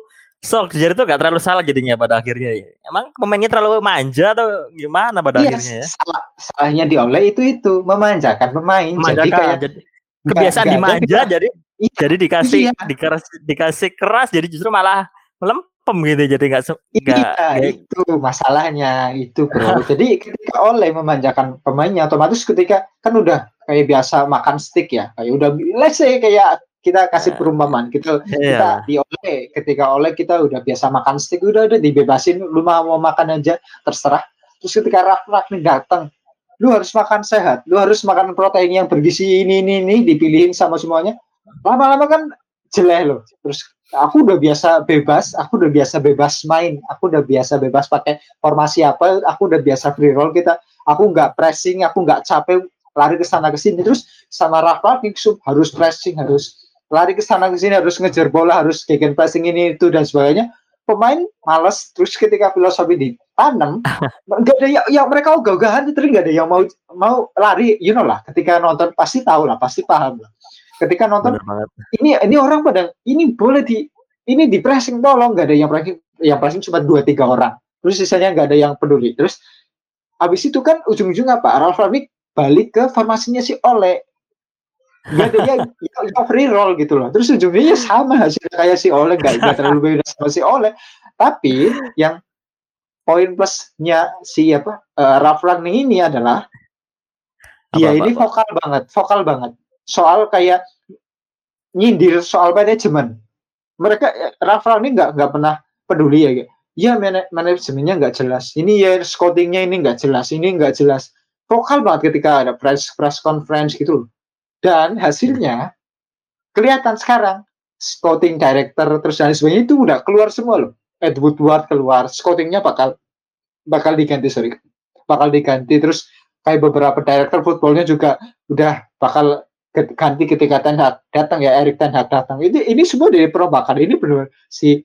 B: Solskjaer itu gak terlalu salah jadinya pada akhirnya ya. Emang pemainnya terlalu manja atau gimana pada
A: iya
B: akhirnya ya?
A: salah salahnya di Ole itu itu memanjakan pemain jadi
B: Memanjakan,
A: kayak
B: jadi kebiasaan
A: ada
B: dimanja jadi
A: Iya,
B: jadi dikasih
A: iya.
B: dikeras dikasih keras jadi justru malah melempem gitu jadi nggak
A: Iya, itu masalahnya itu bro. *laughs* Jadi ketika Oleh memanjakan pemainnya, otomatis ketika kan udah kayak biasa makan stick ya, kayak udah let's say kayak kita kasih
B: Nah.
A: perumpamaan kita
B: Iya.
A: kita di Oleh ketika Oleh kita udah biasa makan stick udah udah dibebasin lu mau makan aja terserah. Terus ketika Raf Ragnik datang, lu harus makan sehat, lu harus makan protein yang bergizi ini ini ini dipilihin sama semuanya. Lama-lama kan jelek loh. Terus aku udah biasa bebas, aku udah biasa bebas main, aku udah biasa bebas pakai formasi apa, aku udah biasa free roll kita, aku nggak pressing, aku nggak capek lari ke sana ke sini terus sama Rafa Niksub harus pressing, harus lari ke sana ke sini, harus ngejar bola, harus gegen pressing ini itu dan sebagainya. Pemain males terus ketika filosofi ditanam, *laughs* nggak ada yang, yang mereka ogah-ogahan terus nggak ada yang mau mau lari, you know lah. Ketika nonton pasti tahu lah, pasti paham lah. Ketika nonton ini ini orang pada ini boleh di ini di pressing tolong nggak ada yang pressing yang pressing cuma dua tiga orang terus sisanya nggak ada yang peduli terus habis itu kan ujung-ujung apa Ralf Ragnick balik ke formasinya si Ole ada yang, yang, yang free roll gitu loh. Terus ujungnya ya sama hasilnya kayak si Ole nggak nggak terlalu beda sama si Ole tapi yang poin plusnya si apa uh, Ralf Ragnick ini adalah dia
B: Apa,
A: ini
B: apa, apa?
A: vokal banget vokal banget. Soal kayak nyindir soal manajemen. Mereka eh, Ralf Ragnick nggak nggak pernah peduli ya kayak, ya mana- manajemennya nggak jelas. Ini ya scoutingnya ini nggak jelas. Ini nggak jelas. Vokal banget ketika ada press press conference gitu loh. Dan hasilnya kelihatan sekarang scouting director terus dan sebagainya itu udah keluar semua loh. Ed Woodward keluar scoutingnya bakal bakal diganti sorry bakal diganti. Terus kayak beberapa director footballnya juga udah bakal ganti ketika Ten Hag datang ya Erik Ten Hag datang. Ini ini semua dari perombakan. Ini benar si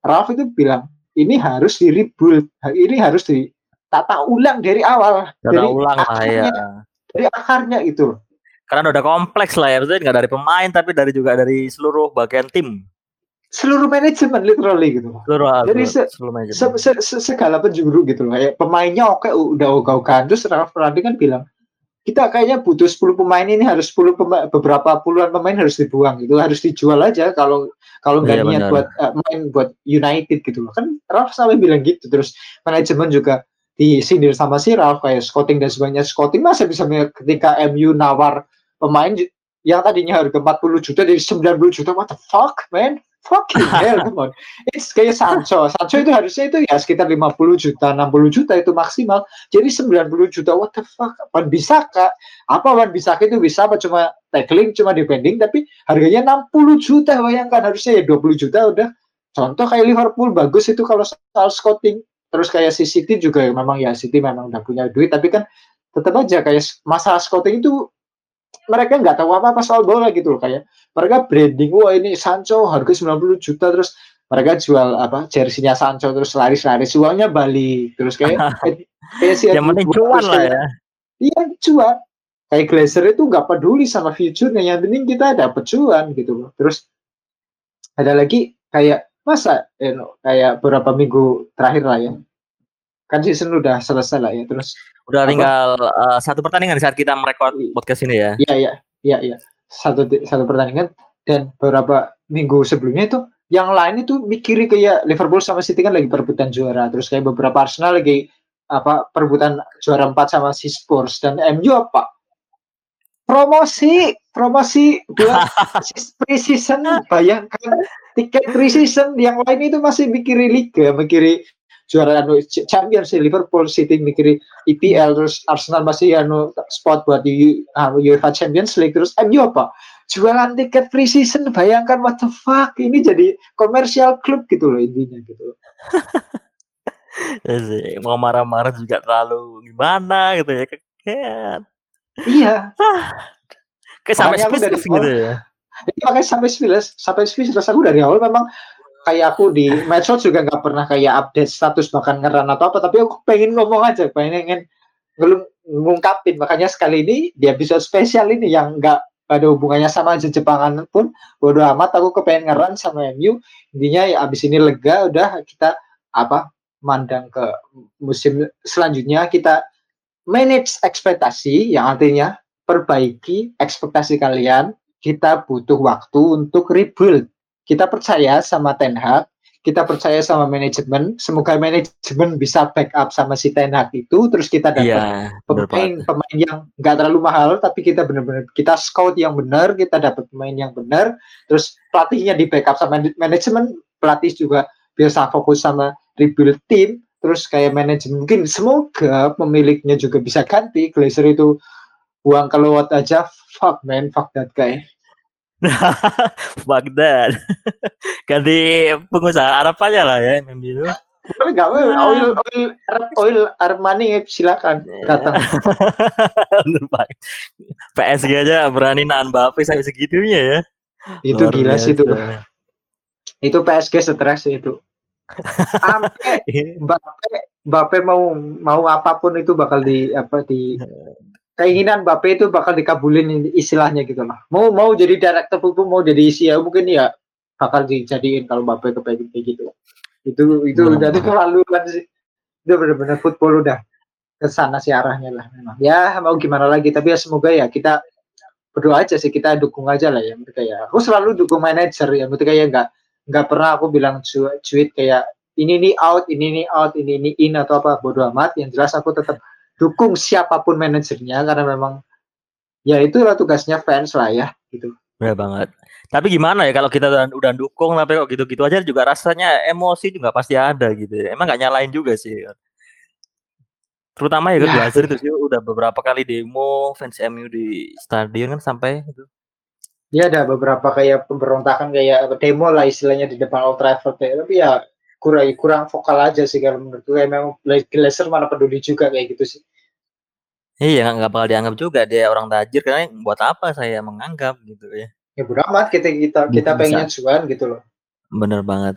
A: Ralf itu bilang ini harus di rebuild ini harus ditata ulang dari awal.
B: Tata
A: dari
B: ulang lah ya
A: akarnya, dari akarnya itu loh
B: Karena udah kompleks lah ya, maksudnya nggak dari pemain tapi dari juga dari seluruh bagian tim.
A: Seluruh manajemen literally gitu.
B: Seluruh,
A: Jadi se,
B: seluruh manajemen.
A: se, se, se, segala penjuru gitu loh. Kayak pemainnya oke udah ogah-ogahan terus Ralph Randi kan bilang kita kayaknya butuh 10 pemain ini harus 10 pemain, beberapa puluhan pemain harus dibuang gitu harus dijual aja kalau kalau nggak
B: Iya,
A: niat
B: benar.
A: buat uh, main buat United gitu loh kan Ralph sampai bilang gitu terus manajemen juga disindir sama si Ralph kayak scouting dan sebagainya scouting masa bisa ketika MU nawar pemain yang tadinya harga 40 juta jadi 90 juta what the fuck man? Fucking *laughs* hell come on. It's kayak Sancho. Sancho itu harusnya itu ya sekitar 50 juta 60 juta itu maksimal. Jadi 90 juta what the fuck? Wan Bisaka apa Wan Bisaka itu bisa apa? Cuma tackling cuma defending tapi harganya 60 juta bayangkan. Harusnya ya 20 juta udah. Contoh kayak Liverpool bagus itu kalau soal scouting. Terus kayak si City juga ya, memang ya City memang udah punya duit tapi kan tetap aja kayak masalah scouting itu mereka nggak tahu apa-apa soal bola gitu loh kayak mereka branding wah ini Sancho harga 90 juta terus mereka jual apa jersey-nya Sancho terus laris-laris uangnya balik terus kayak *laughs* kayak si
B: Yang penting cuan lah ya.
A: Iya cuan. Kayak Glazer itu nggak peduli sama future-nya, yang penting kita dapat cuan gitu loh. Terus ada lagi kayak masa eh, no, kayak beberapa minggu terakhir lah ya. Kan season udah selesai lah ya. Terus
B: Udah
A: Apa?
B: tinggal eh, satu pertandingan di saat kita merekod podcast ini ya.
A: iya iya iya iya satu satu pertandingan dan beberapa minggu sebelumnya itu yang lain itu mikirin kayak Liverpool sama City kan lagi perebutan juara. Terus kayak beberapa Arsenal lagi apa perebutan juara 4 sama si Spurs dan MU apa promosi promosi dua *laughs* pre-season bayangkan tiket pre-season yang lain itu masih mikirin liga mikirin juara anu Ch- Champions Liverpool City mikirin IPL terus Arsenal masih anu spot buat di anu, UEFA Champions League terus MU apa jualan tiket pre-season bayangkan what the fuck ini jadi komersial klub gitu loh intinya gitu loh. *laughs*
B: Ya sih, mau marah-marah juga terlalu gimana gitu ya. Kayak
A: iya
B: kayak sampai speechless gitu ya.
A: Jadi makanya sampai speechless, sampai speechless aku dari awal memang kayak aku di medsos juga nggak pernah kayak update status bahkan ngeran atau apa, tapi aku pengen ngomong aja, pengen ngelung ngungkapin. Makanya sekali ini di episode spesial ini yang nggak ada hubungannya sama Jepangan pun bodo amat aku kepengen ngeran sama MU intinya ya abis ini lega udah kita apa mandang ke musim selanjutnya kita manage ekspektasi yang artinya perbaiki ekspektasi kalian kita butuh waktu untuk rebuild. Kita percaya sama Ten Hag, kita percaya sama manajemen. Semoga manajemen bisa backup sama si Ten Hag itu, terus kita dapat
B: Iya, bener banget.
A: pemain pemain yang nggak terlalu mahal, tapi kita benar-benar kita scout yang benar, kita dapat pemain yang benar. Terus pelatihnya di backup sama manajemen, pelatih juga bisa fokus sama rebuild tim. Terus kayak manajemen mungkin semoga pemiliknya juga bisa ganti. Glazer itu buang keluar aja, fuck man, fuck that guy. *laughs*
B: That. *laughs* Ganti pengusaha Arab aja lah ya MMB itu.
A: Tapi nggak apa, oil oil Arab- oil Armani silakan datang.
B: Bener banget. PSG aja berani nahan Mbappe sampai segitunya ya.
A: Itu
B: Luar
A: gila sih itu. Itu PSG stres itu. Sampai *laughs* Mbappe Mbappe mau mau apa pun itu bakal di apa di keinginan Mbappe itu bakal dikabulin istilahnya gitu lah. Mau mau jadi director football mau jadi isi ya mungkin ya bakal dijadiin kalau Mbappe kepengen kayak gitu. Itu itu
B: Hmm.
A: udah keterlaluan sih. Itu benar-benar football udah ke sana sih arahnya lah memang. Ya mau gimana lagi tapi ya semoga ya kita berdoa aja sih kita dukung aja lah ya. Mereka ya. Aku selalu dukung manajer ya. Mereka ya nggak nggak pernah aku bilang cu- cuit kayak ini nih out, ini nih out, ini nih in atau apa bodo amat. Yang jelas aku tetap dukung siapa pun manajernya karena memang ya itulah tugasnya fans lah ya gitu.
B: Bener banget. Tapi gimana ya kalau kita udah, udah dukung tapi kok gitu-gitu aja juga rasanya emosi juga pasti ada gitu. ya. Emang nggak nyalain juga sih. Terutama ya kan
A: Ya.
B: Itu sih udah beberapa kali demo fans MU di stadion kan sampai itu.
A: Dia ada beberapa kayak pemberontakan kayak demo lah istilahnya di depan Old Trafford ya. Tapi ya kurang kurang vokal aja sih kalau menurut gue memang Glazer mana peduli juga kayak gitu sih.
B: Iya nggak bakal dianggap juga dia orang tajir karena buat apa saya menganggap gitu ya.
A: Ya bodo amat kita kita kita
B: Bisa.
A: pengennya cuan gitu loh.
B: Bener banget.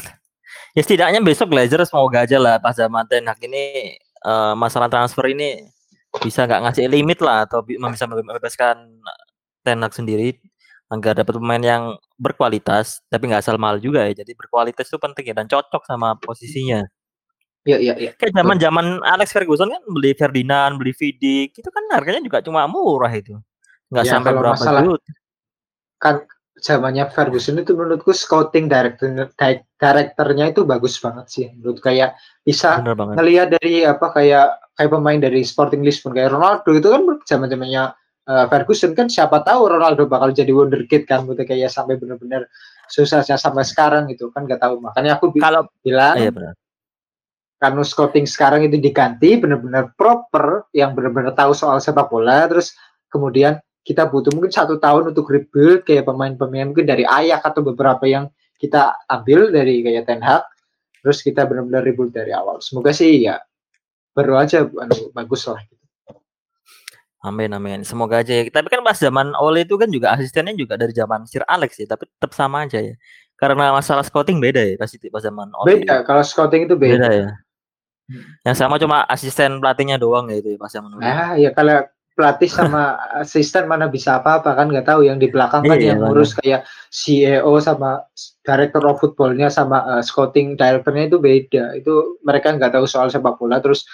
B: Ya setidaknya besok Glazer semoga aja lah pas zaman Ten Hag ini eh, masalah transfer ini bisa nggak ngasih limit lah atau bi- bisa membebaskan Ten Hag sendiri agar dapat pemain yang berkualitas tapi nggak asal mahal juga ya. Jadi berkualitas itu penting ya dan cocok sama posisinya.
A: Iya iya iya.
B: Kayak zaman zaman Alex Ferguson kan beli Ferdinand, beli Vidic, itu kan harganya juga cuma murah itu. Nggak
A: Ya,
B: sampai berapa
A: masalah-
B: juta.
A: Kan zamannya Ferguson itu menurutku scouting director direkturnya itu bagus banget sih. Menurut kayak bisa ngelihat dari apa kayak kayak pemain dari Sporting Lisbon kayak Ronaldo itu kan zaman zamannya Ferguson kan siapa tahu Ronaldo bakal jadi wonderkid kan gitu kayak sampai benar-benar suksesnya sampai sekarang gitu kan nggak tahu makanya aku bi-
B: Kalau
A: bilang
B: iya benar.
A: Karena scouting sekarang itu diganti benar-benar proper yang benar-benar tahu soal sepak bola terus kemudian kita butuh mungkin satu tahun untuk rebuild kayak pemain-pemain mungkin dari Ayak atau beberapa yang kita ambil dari kayak Ten Hag terus kita benar-benar rebuild dari awal semoga sih ya baru aja anu, bagus lah
B: Amin amin. Semoga aja ya. Tapi kan pas zaman Ole itu kan juga asistennya juga dari zaman Sir Alex ya, tapi tetap sama aja ya. Karena masalah scouting beda ya pasti pas zaman Ole.
A: beda kalau scouting itu beda,
B: Beda ya. Yang sama cuma asisten pelatihnya doang ya itu ya, pas zaman Ole.
A: nah ya kalau pelatih sama *laughs* asisten mana bisa apa-apa kan nggak tahu. Yang di belakang kan
B: Iya,
A: yang ngurus kayak CEO sama director of footballnya sama uh, scouting directornya itu beda. Itu mereka nggak tahu soal sepak bola. Terus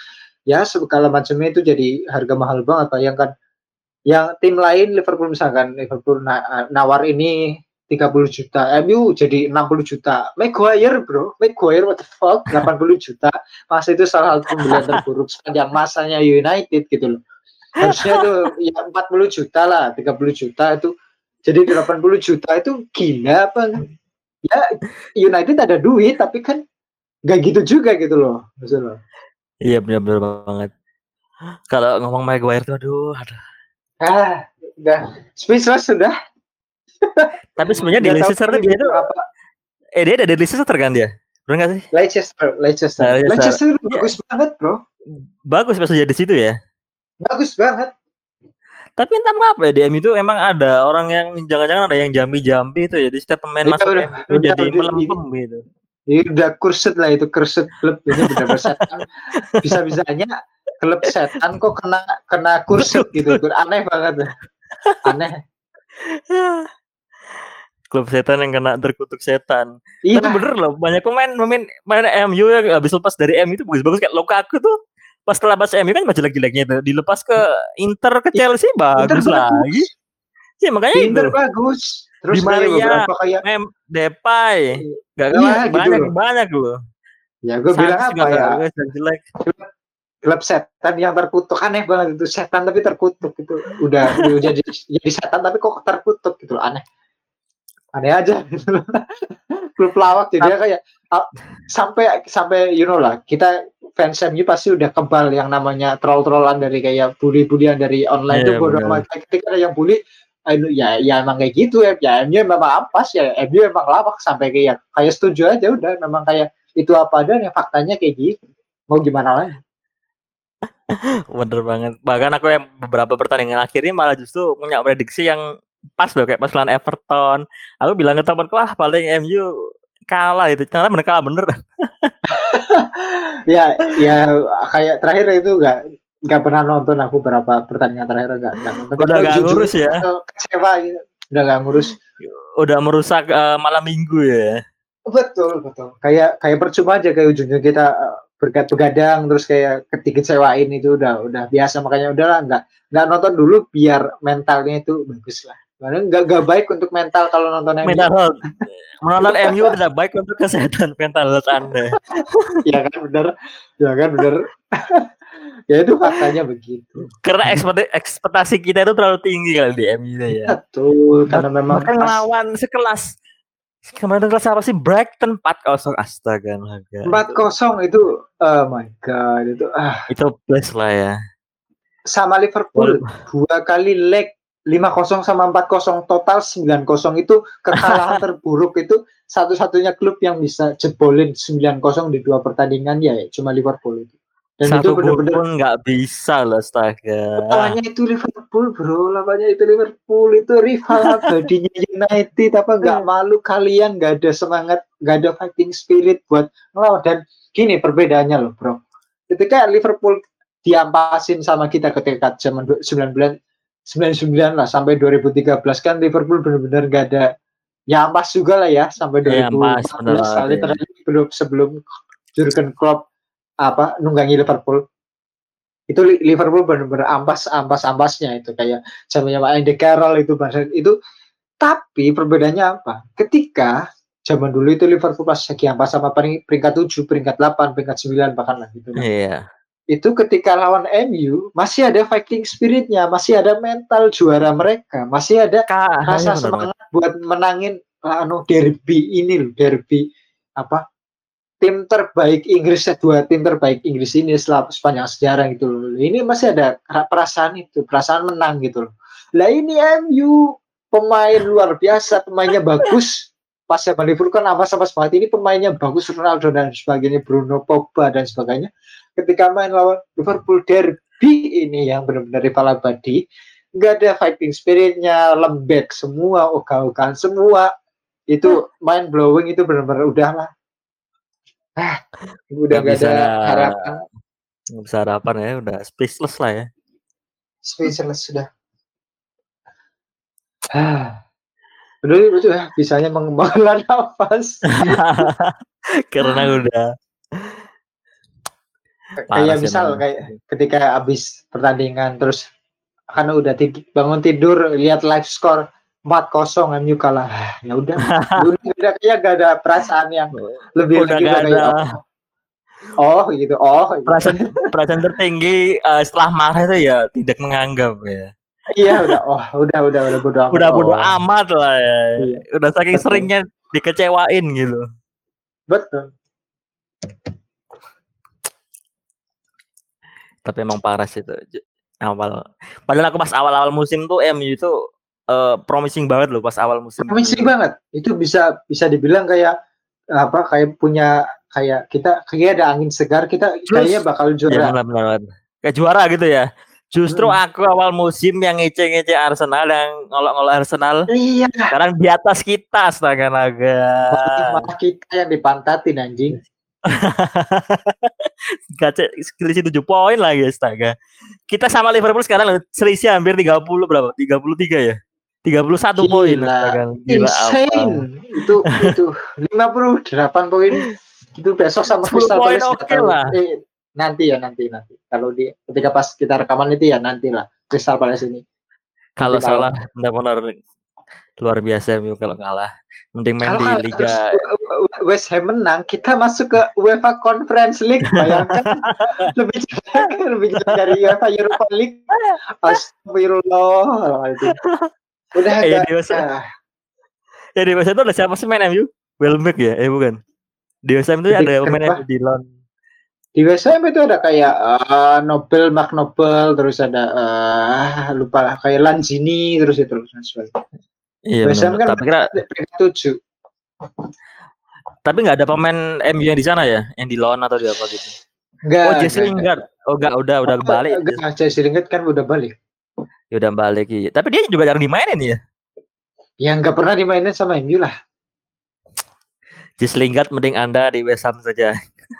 A: ya segala macamnya itu jadi harga mahal banget. Bayangkan yang tim lain Liverpool misalkan Liverpool na- nawar ini 30 juta MU jadi 60 juta. Maguire bro. Maguire what the fuck? 80 juta. Masa itu salah satu pembelian terburuk sepanjang masanya United gitu loh. Harusnya tuh ya 40 juta lah 30 juta itu. Jadi 80 juta itu gila apa? Ya United ada duit tapi kan nggak gitu juga gitu loh. Maksudnya
B: Iya benar-benar banget. Kalau ngomong Maguire tuh aduh, aduh.
A: ah udah. Speechless sudah
B: Tapi sebenarnya di Leicester dia tuh
A: apa
B: eh dia ada di Leicester kan dia? Benar nggak sih?
A: Leicester Leicester
B: Nah, Leicester.
A: Leicester itu bagus banget bro
B: Bagus pas jadi di situ ya.
A: bagus banget
B: Tapi entah kenapa ya di MU itu emang ada orang yang jangan-jangan ada yang jambi-jambi itu ya. Jadi setiap pemain
A: Iya,
B: masuk
A: udah,
B: itu
A: udah,
B: jadi
A: udah,
B: melempem gitu.
A: ini udah kurset lah itu kurset klub ini benar-benar setan bisa-bisanya klub setan kok kena kena kurset gitu aneh banget aneh *laughs*
B: Klub setan yang kena terkutuk setan.
A: iya
B: Tapi bener loh, banyak pemain pemain main MU yang habis lepas dari MU itu bagus-bagus kayak Lukaku tuh pas setelah pas MU kan baca jelek-jeleknya itu dilepas ke Inter ke Chelsea bagus
A: Inter
B: lagi. Ya makanya itu.
A: Inter bagus terus
B: Di Maria.
A: kayak
B: Mem Depay gak
A: Iya, gitu
B: banyak
A: loh.
B: banyak loh.
A: ya gue bilang apa ya
B: bagus dan jelek.
A: klub setan yang terkutuk aneh banget itu setan tapi terkutuk itu udah udah jadi jadi setan tapi kok terkutuk gitu loh aneh aneh aja. *laughs* Klub lawak jadi kayak ah, sampai sampai you know lah kita fans MU pasti udah kebal yang namanya troll-trollan dari kayak bully-bullyan dari online.
B: Iya,
A: itu bodoh amat. Ketika ada yang bully eh, ya ya emang kayak gitu ya ya MU memang ampas ya MU emang lawak sampai kayak kayak setuju aja udah memang kayak itu apa adanya faktanya kayak gitu. Mau gimana lagi? *laughs*
B: Bener banget. Bahkan aku yang beberapa pertandingan akhir ini malah justru punya prediksi yang pas loh kayak pas lawan Everton. Aku bilang ke temanku ah paling MU kalah itu. Ternyata bener kalah bener. *laughs*
A: ya ya kayak terakhir itu nggak nggak pernah nonton aku berapa pertandingan terakhir nggak nggak nonton
B: Udah nggak ngurus ya?
A: kecewa gitu udah nggak ngurus
B: Udah merusak eh, malam minggu ya.
A: betul betul kayak kayak percuma aja kayak ujungnya kita eh, berkat begadang terus kayak ketika kecewain itu udah udah biasa makanya udahlah nggak nggak nonton dulu biar mentalnya itu bagus lah nggak nggak baik untuk mental kalau nonton MU.
B: Mental health. Menonton MU tidak baik untuk kesehatan mental health Anda.
A: ya kan bener ya kan bener *laughs* ya itu faktanya begitu
B: Karena ekspektasi, kita itu terlalu tinggi kali di MU ya.
A: betul karena memang pas-
B: ngelawan sekelas kemarin kelas apa sih Brighton 4-0 astaga naga.
A: empat kosong itu oh my god itu ah
B: itu plus lah ya.
A: sama Liverpool dua kali leg 5-0 sama 4-0 total 9-0 itu kekalahan *laughs* terburuk itu satu-satunya klub yang bisa jebolin 9-0 di dua pertandingan ya cuma Liverpool itu. Dan
B: Satu
A: itu benar-benar
B: pun nggak bisa loh astaga.
A: lawannya itu Liverpool bro? Lawannya itu Liverpool? Itu rival abadinya *laughs* United apa? Nggak malu kalian nggak ada semangat nggak ada fighting spirit buat ngelawan. Dan gini perbedaannya loh bro. Ketika Liverpool diampasin sama kita ketika zaman du- 19 99 lah sampai 2013 kan Liverpool benar-benar gak ada ya ampas juga lah ya sampai
B: Iya,
A: 2014
B: ampas, bener
A: kali
B: iya.
A: terakhir belum sebelum Jurgen Klopp apa nunggangi Liverpool. Itu Li- Liverpool benar-benar ampas ampas ampasnya itu kayak zamannya Pak Andy Carroll itu bahasa itu. Tapi perbedaannya apa? Ketika zaman dulu itu Liverpool pas lagi ampas sama pering- peringkat 7 peringkat 8 peringkat 9 bahkan lah gitu Nah,
B: Iya.
A: Itu ketika lawan MU masih ada fighting spiritnya masih ada mental juara mereka masih ada
B: Kak,
A: rasa
B: bener
A: semangat buat menangin uh, anu derby ini loh derby apa tim terbaik Inggris dua tim terbaik Inggris ini setelah sepanjang sejarah gitu loh. Ini masih ada ra- perasaan itu perasaan menang gitu loh. Lah ini MU pemain luar biasa pemainnya bagus pas zaman Liverpool kan apa sama banget ini pemainnya bagus Ronaldo dan sebagainya Bruno Pogba dan sebagainya. Ketika main lawan Liverpool derby ini yang benar-benar rival abadi nggak ada fighting spiritnya lembek semua ogah-ogahan semua. Itu mind blowing itu benar-benar udah lah. Ah udah
B: Nggak
A: gak ada harapan.
B: Nggak bisa harapan ya, udah speechless lah ya.
A: speechless sudah. Ah Udah, udah bisanya mengembangkan *laughs* nafas *laughs*
B: Karena udah
A: kayak
B: sih
A: misal
B: emang.
A: kayak ketika habis pertandingan terus kan udah bangun tidur lihat live score 4-0 MU kalah Ah, *sighs* ya udah *laughs* udah kayak gak ada perasaan yang lebih
B: Udah
A: lagi
B: gak ada.
A: oh, oh gitu oh gitu.
B: perasaan perasaan tertinggi eh, setelah marah itu ya tidak menganggap ya.
A: Iya udah oh udah udah udah bodo amat
B: Udah bodo
A: Oh,
B: amat lah ya.
A: Iya.
B: Udah saking
A: Betul.
B: seringnya dikecewain gitu.
A: betul
B: Tapi emang parah sih itu awal. Padahal aku pas awal-awal musim tuh MU itu eh, promising banget loh pas awal musim.
A: promising banget itu bisa bisa dibilang kayak apa kayak punya kayak kita kayak ada angin segar kita
B: Terus-
A: kayaknya bakal
B: Iya
A: juara
B: benar benar. benar. Kayak juara gitu ya. Justru aku awal musim yang ngece-ngece Arsenal yang ngolok-ngolok Arsenal
A: iya
B: sekarang di atas kita astaga naga.
A: malah kita yang dipantatin anjing *laughs*
B: Gace selisih 7 poin lagi astaga. Kita sama Liverpool sekarang selisih hampir 30 berapa? 33 ya? 31 poin astaga. Gila apa?
A: insane itu itu *laughs* 58 poin itu besok sama
B: 10
A: Crystal Palace
B: oke
A: tahu.
B: lah.
A: Eh, nanti ya nanti nanti kalau di ketika pas kita rekaman itu ya nanti lah Crystal Palace ini
B: Kalau
A: Nanti
B: salah benar-benar luar biasa MU kalau kalah. Mending main
A: kalau
B: di liga
A: West Ham menang kita masuk ke UEFA Conference League bayangkan *laughs* lebih jelek lebih jelek dari UEFA Europa League Astagfirullah udah agak
B: di
A: ah,
B: Ya di West Ham itu ada siapa sih main MU? Welbeck ya? Eh bukan. Di West Ham itu ada pemain? MU di Lon.
A: Di Ham itu ada kayak eh, Nobel, Mark Nobel, terus ada eh, lupa lah kayak Lanzini terus itu dan sebagainya.
B: Iya benar.
A: kan
B: Tapi kira
A: tujuh.
B: tapi nggak ada pemain MU yang di sana ya, yang di Lon atau di apa gitu.
A: Enggak.
B: Oh Jesse Lingard. Oh enggak, udah udah balik.
A: Enggak, Jesse Lingard kan udah balik.
B: Ya udah balik iya. Tapi dia juga jarang dimainin ya.
A: Yang nggak pernah dimainin sama MU lah.
B: Jesse Lingard mending Anda di West Ham saja.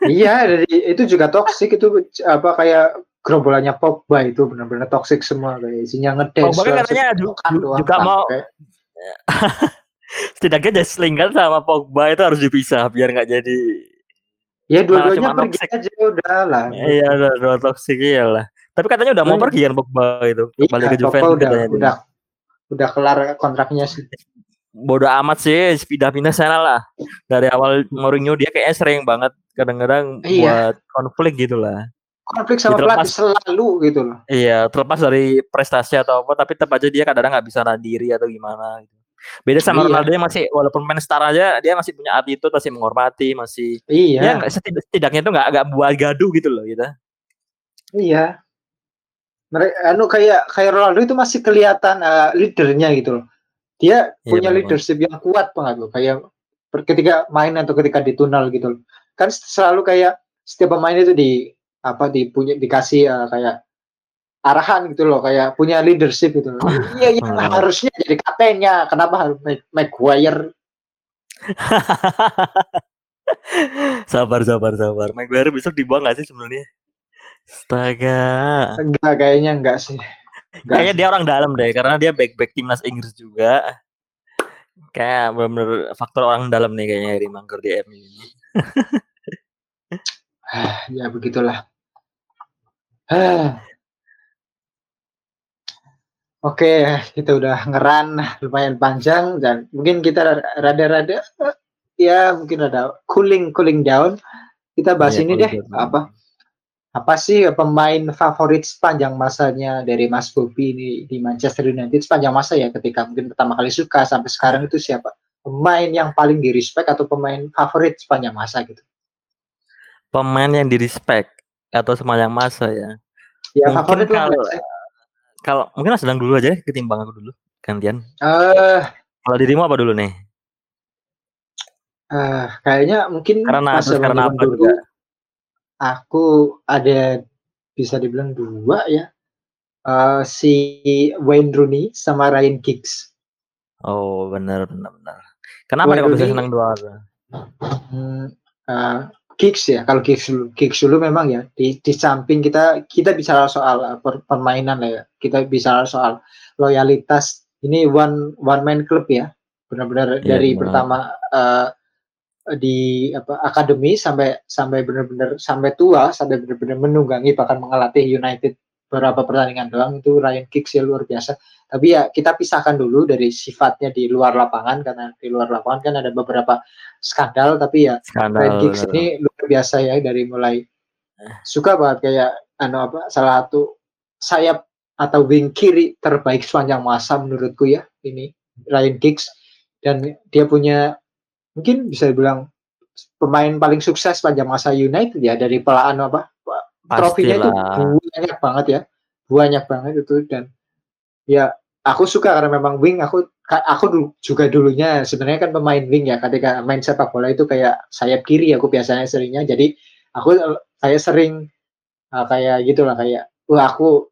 A: Iya, dari, itu juga toxic itu apa kayak gerombolannya Pogba itu benar-benar toxic semua kayak isinya ngedance.
B: Pogba kan katanya ju-
A: setukan
B: ju-
A: doang,
B: juga mau-. *laughs* Setidaknya Jesse Lingard sama Pogba itu harus dipisah biar nggak jadi
A: Ya dua-duanya pergi
B: toxic.
A: aja udah lah.
B: iya udah, udah toxic iya lah. Tapi katanya udah mau pergi kan Pogba itu.
A: Iya,
B: Balik ke Juventus
A: udah udah udah kelar kontraknya sih.
B: Bodoh amat sih pindah-pindah sana lah dari awal Mourinho dia kayaknya sering banget kadang-kadang
A: Iya.
B: buat konflik gitu lah
A: Konflik sama pelatih selalu gitu loh.
B: iya terlepas dari prestasi atau apa tapi tetap aja dia kadang-kadang nggak bisa nahan diri atau gimana gitu beda sama
A: Iya.
B: Ronaldo yang masih walaupun main star aja dia masih punya attitude masih menghormati masih
A: Iya.
B: ya nggak- setid- setidaknya itu nggak agak buat gaduh gitu loh gitu
A: Iya. Mereka anu kayak kayak Ronaldo itu masih kelihatan eh, leadernya gitu loh. Dia
B: Iya,
A: punya
B: memang.
A: leadership yang kuat banget loh. Kayak ketika main atau ketika di tunnel gitu loh. Kan selalu kayak setiap pemain itu di apa di punya dikasih eh, kayak arahan gitu loh, kayak punya leadership gitu loh. Iya, iya
B: Hmm.
A: harusnya jadi kaptennya. Kenapa harus Mag- Maguire? *laughs*
B: sabar sabar sabar Maguire besok dibuang nggak sih sebenarnya Astaga
A: Enggak kayaknya enggak sih.
B: Kayaknya dia orang dalam deh, karena dia back back timnas Inggris juga. Kayak bener-bener faktor orang dalam nih kayaknya Harry Maguire di MU ini.
A: ya begitulah. Ah. Oke, kita udah ngeran lumayan panjang dan mungkin kita rada-rada ya mungkin ada cooling cooling down. Kita bahas
B: Iya,
A: ini deh apa apa sih pemain favorit sepanjang masanya dari Mas Bobi ini di Manchester United sepanjang masa ya ketika mungkin pertama kali suka sampai sekarang itu siapa? Pemain yang paling di respect atau pemain favorit sepanjang masa gitu?
B: Pemain yang di respect atau sepanjang masa ya.
A: Ya
B: Mungkin
A: favorit lah.
B: kalau-
A: say.
B: Kalau mungkin Mas Danang dulu aja deh, ketimbang aku dulu. Gantian.
A: Eh,
B: Kalau dirimu apa dulu nih?
A: eh, kayaknya mungkin
B: Karena karena apa juga?
A: Aku ada bisa dibilang dua ya. Eh, si Wayne Rooney sama Ryan Giggs.
B: Oh, benar benar benar. Kenapa nih kok bisa
A: Rooney-
B: senang dua orang?
A: Hmm, eh, Giggs ya, kalau Giggs dulu, Giggs dulu memang ya di, di samping kita kita bicara soal eh, per- permainan lah ya, kita bicara soal loyalitas. Ini one one man club ya, benar-benar
B: Iya,
A: dari
B: benar.
A: pertama eh, di apa akademi sampai sampai benar-benar sampai tua, sampai benar-benar menunggangi bahkan mengelatih United beberapa pertandingan doang itu Ryan Giggs ya luar biasa. Tapi ya kita pisahkan dulu dari sifatnya di luar lapangan karena di luar lapangan kan ada beberapa skandal tapi ya Ryan
B: Skandal.
A: Giggs
B: benar.
A: ini luar biasa ya dari mulai suka banget kayak anu apa salah satu sayap atau wing kiri terbaik sepanjang masa menurutku ya ini Ryan Giggs dan dia punya mungkin bisa dibilang pemain paling sukses sepanjang masa United ya dari pelaan apa? Trofinya itu banyak banget ya. Banyak banget itu dan ya aku suka karena memang wing aku aku dulu- juga dulunya sebenarnya kan pemain wing ya ketika main sepak bola itu kayak sayap kiri aku biasanya seringnya. Jadi aku kayak sering eh, kayak gitulah kayak wah aku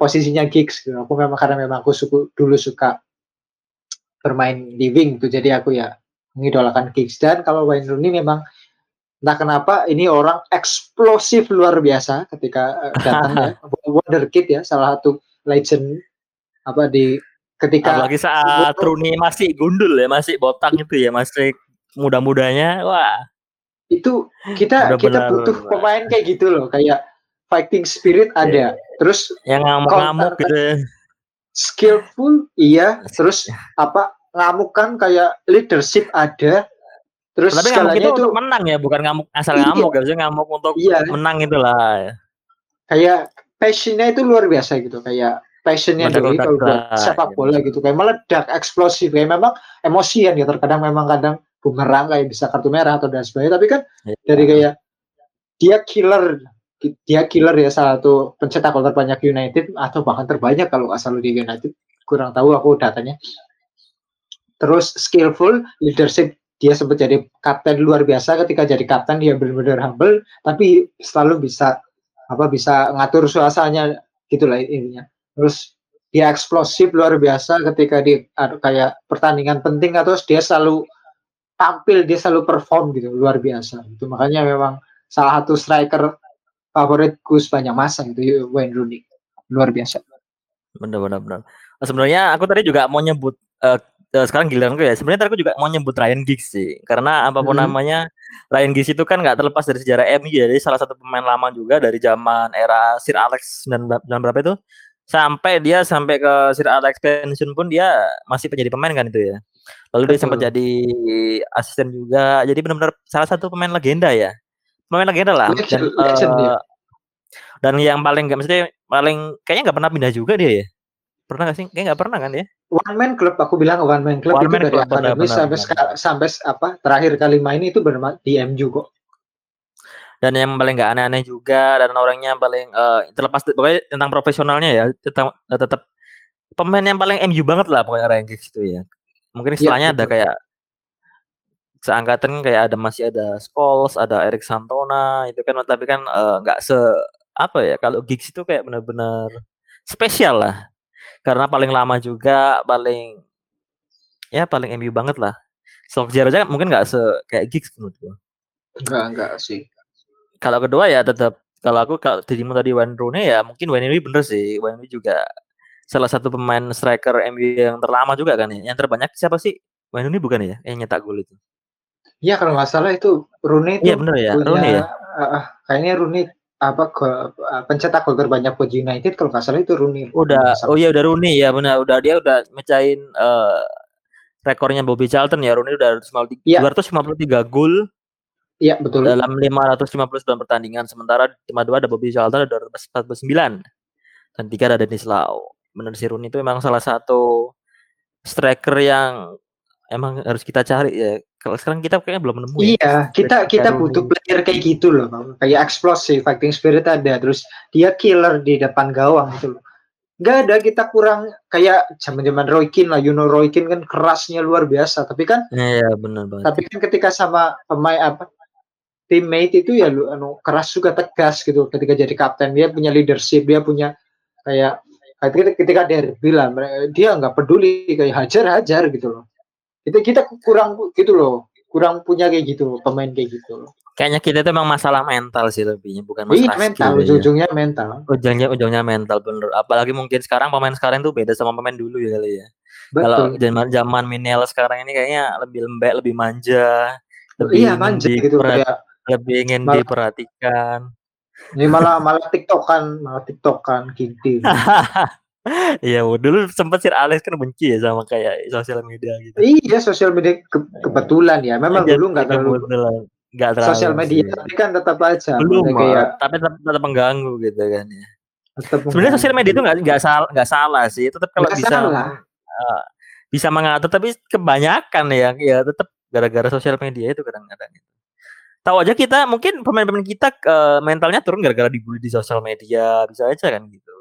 A: posisinya gigs gitu. aku memang karena memang aku suku, dulu suka bermain di wing tuh jadi aku ya mengidolakan gigs dan kalau Wayne Rooney memang entah kenapa ini orang eksplosif luar biasa ketika eh, datang ya *laughs* wonderkid ya salah satu legend apa di ketika
B: Apalagi saat Rooney masih gundul ya, masih botak gitu ya, masih muda-mudanya. Wah,
A: itu kita kita butuh pemain kayak gitu loh kayak fighting spirit ada terus
B: yang ngamuk-ngamuk gitu. ya.
A: skillful iya terus *laughs* apa ngamuk kan kayak leadership ada terus
B: Tapi ngamuk itu
A: itu
B: untuk menang ya, bukan ngamuk asal
A: Iya.
B: ngamuk ya, maksudnya ngamuk untuk
A: iya
B: menang itulah.
A: kayak passionnya itu luar biasa gitu kayak passionnya
B: Meledak-ledak
A: kalau
B: lah,
A: sepak
B: gitu.
A: bola gitu kayak meledak eksplosif kayak memang emosian ya terkadang memang kadang bumerang kayak bisa kartu merah atau dan sebagainya tapi kan
B: Iya.
A: dari kayak dia killer dia killer ya salah satu pencetak gol terbanyak United atau bahkan terbanyak kalau nggak salah di United kurang tahu aku datanya terus skillful leadership dia sempat jadi kapten luar biasa. Ketika jadi kapten dia benar-benar humble tapi selalu bisa apa bisa ngatur suasananya gitulah intinya. Terus dia eksplosif luar biasa. Ketika di kayak pertandingan penting atau dia selalu tampil dia selalu perform gitu luar biasa. Itu makanya memang salah satu striker favoritku sepanjang masa itu Wayne Rooney. Luar biasa.
B: Nah, sebenarnya aku tadi juga mau nyebut eh, eh, sekarang giliranku ya. Sebenarnya aku juga mau nyebut Ryan Giggs sih. Karena apa pun
A: Hmm.
B: namanya Ryan Giggs itu kan nggak terlepas dari sejarah MU ya. Jadi salah satu pemain lama juga dari zaman era Sir Alex dan berapa itu sampai dia sampai ke Sir Alex pensiun pun dia masih menjadi pemain kan itu ya. Lalu dia sempat
A: Betul.
B: jadi asisten juga. Jadi benar-benar salah satu pemain legenda ya. Pemain legenda lah. Dan,
A: Legend- legend
B: eh, dan yang paling nggak maksudnya paling kayaknya nggak pernah pindah juga dia ya. Pernah nggak sih? Kayaknya nggak pernah kan ya?
A: one man club aku bilang one man club
B: One
A: itu
B: man
A: dari
B: club, benar,
A: akademi
B: benar,
A: sampai
B: benar.
A: sampai apa terakhir kali main itu bermain di MU kok
B: dan yang paling nggak aneh-aneh juga dan orangnya paling eh, terlepas pokoknya tentang profesionalnya ya tetap tetap pemain yang paling MU banget lah pokoknya Giggs itu ya mungkin istilahnya ada
A: betul.
B: kayak seangkatan kayak ada masih ada Scholes ada Erik Santona itu kan tapi kan eh, nggak se apa ya kalau Giggs itu kayak benar-benar spesial lah karena paling lama juga paling ya paling MU banget lah Solskjaer aja mungkin nggak se kayak Giggs menurut gua
A: enggak enggak sih
B: kalau kedua ya tetap kalau aku kalau dirimu tadi Wayne Rooney ya mungkin Wayne Rooney bener sih Wayne Rooney juga salah satu pemain striker MU yang terlama juga kan ya. Yang terbanyak siapa sih? Wayne Rooney bukan ya? Yang nyetak gol itu.
A: Iya kalau nggak salah itu Rooney
B: Iya
A: itu
B: benar ya,
A: punya
B: Rooney ya.
A: uh, kayaknya Rooney apa gol, uh, pencetak gol terbanyak buat United kalau nggak salah itu Rooney.
B: Udah, oh iya udah Rooney ya benar. Udah dia udah mecahin eh, rekornya Bobby Charlton ya. Rooney udah 253
A: Iya.
B: 253 gol
A: Iya betul.
B: dalam 559 pertandingan. Sementara cuma dua ada Bobby Charlton ada 249 dan tiga ada Dennis Lau. Benar si Rooney itu memang salah satu striker yang emang harus kita cari ya. Kalau sekarang kita kayaknya belum nemu ya.
A: Iya, kita
B: Striker
A: kita
B: Rooney.
A: butuh player kayak gitu loh, Bang. kayak eksplosif, fighting spirit ada, terus dia killer di depan gawang gitu loh. Gak ada kita kurang kayak zaman-zaman Roy Keane lah, you know Roy Keane kan kerasnya luar biasa, tapi kan
B: Iya benar banget.
A: tapi kan ketika sama pemain apa teammate itu ya lu anu keras juga tegas gitu ketika jadi kapten dia punya leadership dia punya kayak ketika, ketika derby lah dia nggak peduli kayak hajar hajar gitu loh kita kita kurang gitu loh kurang punya kayak gitu pemain kayak gitu loh
B: Kayaknya kita itu memang masalah mental sih lebihnya bukan
A: iya
B: masalah
A: mental
B: skill ya.
A: ujung-ujungnya mental
B: Ujungnya ujungnya mental bener. Apalagi mungkin sekarang pemain sekarang tuh beda sama pemain dulu ya kali ya. Kalau zaman zaman milenial sekarang ini kayaknya lebih lembek, lebih manja, lebih
A: iya manja gitu kayak
B: lebih ingin
A: Malah-
B: diperhatikan.
A: ini malah malah tiktokan malah tiktokan gitu *laughs*
B: Iya, dulu sempat Sir Alex kan benci ya sama kayak sosial media gitu.
A: iya sosial media ke- kebetulan ya memang
B: Jadi,
A: dulu nggak terlalu
B: nggak terlalu
A: sosial media
B: sih.
A: tapi kan tetap aja
B: belum
A: kayak
B: tapi tetap, tetap mengganggu gitu kan ya. Sebenarnya sosial media itu nggak nggak salah nggak salah sih. Tetap kalau
A: Nggak
B: bisa eh, bisa mengatur tapi kebanyakan ya ya tetap gara-gara sosial media itu kadang-kadang. Tahu aja kita mungkin pemain-pemain kita eh, mentalnya turun gara-gara dibully di sosial media bisa aja kan gitu.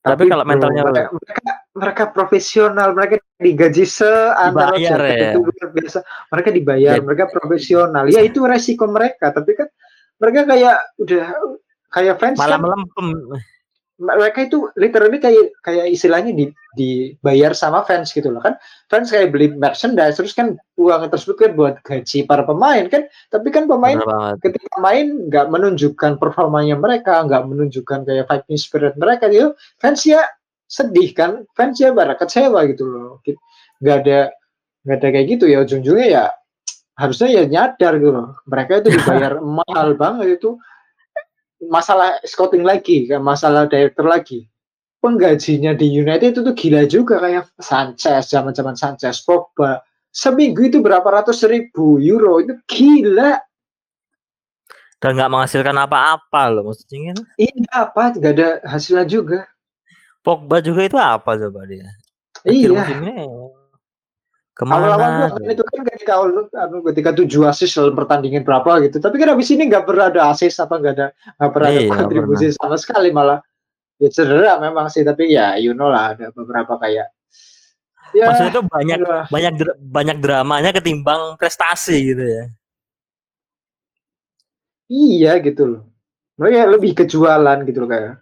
B: Tapi kalau
A: bro,
B: mentalnya
A: mereka, mereka mereka profesional mereka digaji
B: Dibayar
A: jaket
B: ya.
A: itu luar biasa. Mereka dibayar
B: Jadi-
A: mereka profesional. Ya itu resiko mereka. Tapi kan mereka kayak udah kayak fans
B: malah
A: kan.
B: melempem.
A: Mereka itu literally kayak kayak istilahnya di, dibayar sama fans gitu loh kan. Fans kayak beli merchandise terus kan uang tersebut kan buat gaji para pemain kan. Tapi kan pemain ketika main nggak menunjukkan performanya mereka, nggak menunjukkan kayak fighting spirit mereka gitu, fans ya sedih kan, fans ya bara kecewa gitu loh, nggak ada nggak ada kayak gitu ya. Ujung-ujungnya ya harusnya ya nyadar gitu loh, mereka itu dibayar *laughs* mahal banget itu masalah scouting lagi, kan masalah director lagi. Penggajinya di United itu tuh gila juga kayak Sanchez, zaman-zaman Sanchez, Pogba, seminggu itu berapa ratus ribu euro itu gila
B: Dan nggak menghasilkan apa-apa loh maksudnya kan.
A: Iya apa nggak ada hasilnya juga.
B: Pogba juga itu apa coba dia? Akhir
A: Iya.
B: musim ini ke
A: mana? Awal-awal kan itu kan ketika anu, ketika tujuh assist dalam pertandingan berapa gitu. Tapi kan habis ini nggak pernah ada assist apa nggak ada nggak pernah ada
B: Iya,
A: kontribusi sama sekali malah. Ya cedera memang sih tapi ya you know lah ada beberapa kayak. Ya,
B: Maksudnya itu banyak
A: aduh.
B: banyak dra- banyak dramanya ketimbang prestasi gitu ya.
A: iya gitu loh. Mereka lebih kejualan gitu loh kayak.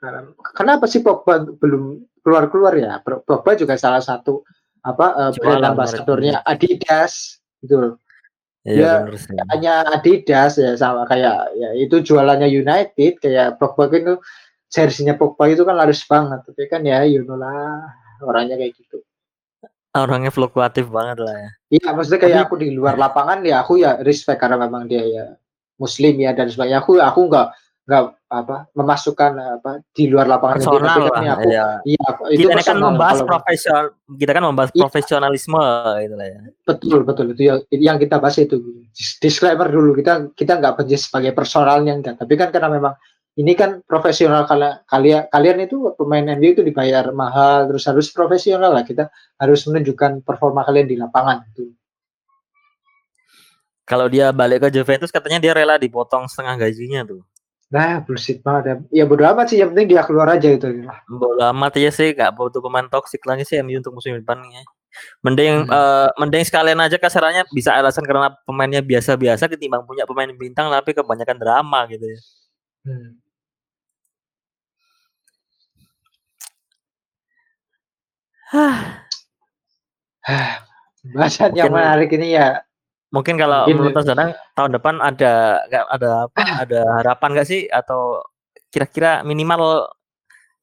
A: Kenapa sih Pogba belum keluar-keluar ya? Pogba juga salah satu apa eh, brand ambassadornya. Adidas gitu loh.
B: Iya
A: Ya, hanya Adidas ya sama kayak ya itu jualannya United kayak Pogba kan itu jersinya Pogba itu kan laris banget tapi kan ya you know lah orangnya kayak gitu
B: Orangnya fluktuatif banget lah ya.
A: iya maksudnya kayak aku di luar lapangan ya aku ya respect karena memang dia ya muslim ya dan sebagainya aku aku nggak nggak apa memasukkan apa di luar lapangan
B: Personal
A: kan
B: lah.
A: ya aku
B: Iya.
A: iya aku- itu
B: Kita kan membahas
A: kalau-
B: profesional, kita kan membahas
A: Iya.
B: profesionalisme gitu lah ya.
A: betul betul itu yang, yang kita bahas itu Dis- disclaimer dulu kita kita nggak benci sebagai personalnya enggak tapi kan karena memang ini kan profesional kalian kalian kalian itu pemain MU itu dibayar mahal terus harus profesional lah kita harus menunjukkan performa kalian di lapangan itu
B: Kalau dia balik ke Juventus katanya dia rela dipotong setengah gajinya tuh.
A: Nah bullshit banget ya, ya bodo amat sih yang penting dia keluar aja itu
B: Bodo amat ya sih, gak butuh pemain toksik lagi sih MU untuk musim depan ya. Mending
A: Hmm.
B: eh, mending sekalian aja kasarannya bisa alasan karena pemainnya biasa-biasa ketimbang punya pemain bintang tapi kebanyakan drama gitu ya.
A: Hmm. *sighs* Bahasan yang menarik ini ya
B: Mungkin kalau
A: Mungkin-
B: menurut Mas Danang tahun depan ada nggak ada apa ada harapan nggak sih atau kira-kira minimal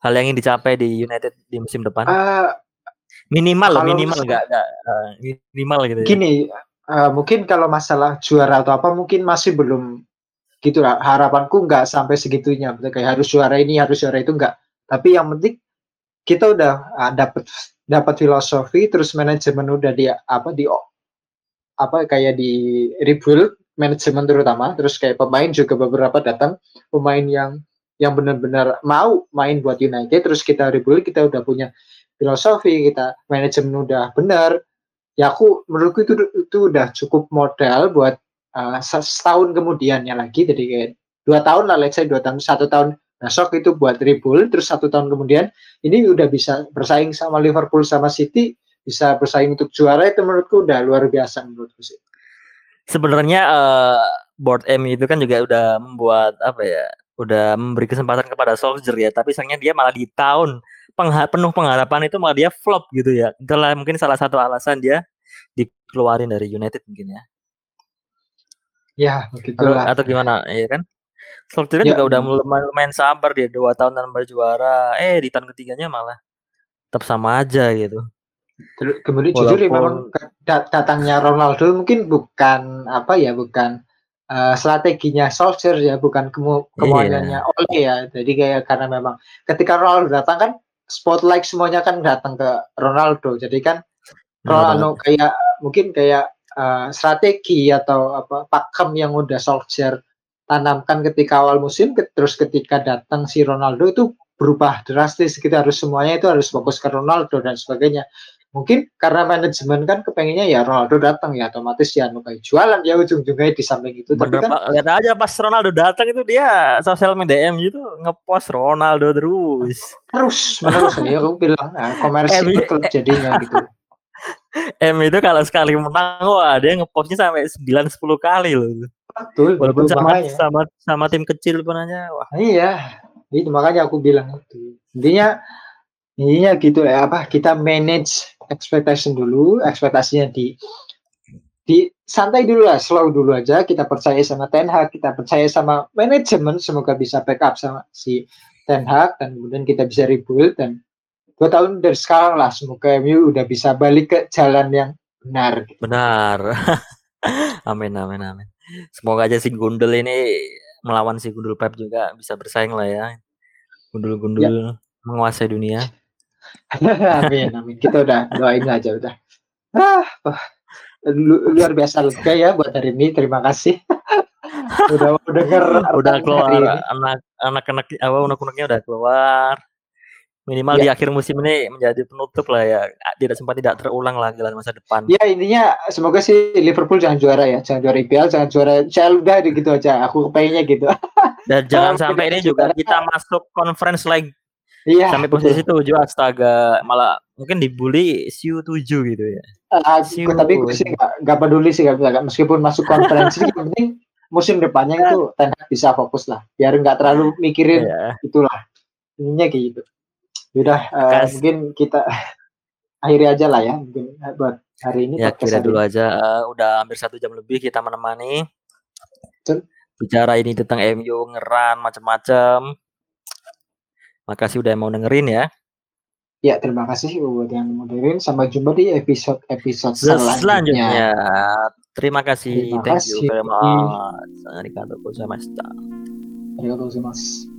B: hal yang ingin dicapai di United di musim depan?
A: Uh,
B: minimal loh, minimal enggak enggak uh, minimal gitu
A: ya. Gini, uh, mungkin kalau masalah juara atau apa mungkin masih belum gitu lah. Harapanku nggak sampai segitunya. Kayak harus juara ini, harus juara itu enggak. Tapi yang penting kita udah uh, dapat dapat filosofi terus manajemen udah di apa di apa kayak di rebuild manajemen terutama terus kayak pemain juga beberapa datang pemain yang yang benar-benar mau main buat United terus kita rebuild kita udah punya filosofi kita manajemen udah benar. Ya aku menurutku itu itu udah cukup modal buat uh, setahun kemudiannya lagi. Jadi kayak dua tahun lah let's say dua tahun satu tahun besok itu buat rebuild terus satu tahun kemudian ini udah bisa bersaing sama Liverpool sama City bisa bersaing untuk juara itu menurutku udah luar biasa menurutku sih.
B: Sebenarnya uh, board M itu kan juga udah membuat apa ya udah memberi kesempatan kepada Solskjaer ya tapi sayangnya dia malah di tahun pengha penuh pengharapan itu malah dia flop gitu ya. Itulah mungkin salah satu alasan dia dikeluarin dari United mungkin ya.
A: Ya begitulah.
B: atau, atau gimana ya kan? Solskjaer ya, juga udah lumayan, lumayan sabar dia dua tahun tanpa juara. Eh di tahun ketiganya malah tetap sama aja gitu.
A: Kemudian Walaupun... jujur ya memang datangnya Ronaldo mungkin bukan apa ya bukan uh, strateginya Solskjaer ya bukan kemu kemauannya yeah. Ole ya. Jadi kayak karena memang ketika Ronaldo datang kan spotlight semuanya kan datang ke Ronaldo. Jadi kan Ronaldo kayak mungkin kayak uh, strategi atau apa pakem yang udah Solskjaer tanamkan ketika awal musim terus ketika datang si Ronaldo itu berubah drastis kita harus semuanya itu harus fokus ke Ronaldo dan sebagainya mungkin karena manajemen kan kepengennya ya Ronaldo datang ya otomatis ya kayak jualan ya ujung-ujungnya di samping itu
B: tapi kan lihat aja pas Ronaldo datang itu dia sosial media M itu ngepost Ronaldo terus
A: terus terus ya aku bilang nah, komersial klub jadinya gitu *laughs*
B: M itu kalau sekali menang wah dia ngepostnya sampai 9 10 kali loh
A: Betul.
B: Walaupun sama, sama sama tim kecil pun aja.
A: Wah. Iya. Itu makanya aku bilang itu. Intinya intinya gitu ya apa kita manage expectation dulu, ekspektasinya di di santai dulu lah, slow dulu aja. Kita percaya sama Ten Hag, kita percaya sama manajemen, semoga bisa backup sama si Ten Hag dan kemudian kita bisa rebuild dan dua tahun dari sekarang lah semoga MU udah bisa balik ke jalan yang benar.
B: Gitu. Benar. *laughs* amin amin amin. Semoga aja si Gundul ini melawan si Gundul Pep juga bisa bersaing lah ya. Gundul-gundul ya. menguasai dunia. *laughs*
A: amin, amin. Kita udah doain aja udah. Ah, lu, luar biasa lega ya buat hari ini. Terima kasih. *laughs* udah
B: mau denger udah keluar anak anak-anak apa unek-uneknya udah keluar. Minimal ya. di akhir musim ini menjadi penutup lah ya. Tidak sempat tidak terulang lagi lah masa depan.
A: Ya intinya semoga sih Liverpool jangan juara ya. Jangan juara IPL jangan juara CL udah gitu aja. Aku pengennya gitu.
B: Dan jangan *laughs* sampai ini juga kita masuk conference like Iya. Sampai posisi tujuh astaga malah mungkin dibully siu tujuh gitu ya.
A: Uh, siu. Tapi gue sih gak, gak peduli sih gak, gak, meskipun masuk konferensi *laughs* yang penting musim depannya itu Ten bisa fokus lah biar nggak terlalu mikirin yeah. itulah ininya gitu. Udah uh, mungkin kita *laughs* akhiri aja lah ya mungkin eh, buat hari ini.
B: Ya kira dulu aja uh, udah hampir satu jam lebih kita menemani. Betul. Bicara ini tentang MU ngeran macam-macam. Makasih udah mau dengerin ya.
A: Ya, terima kasih buat yang mau dengerin. Sampai jumpa di episode-episode selanjutnya. selanjutnya.
B: Terima kasih. Terima Thank kasih. you very much. Arigatou gozaimasu.
A: Arigatou gozaimasu.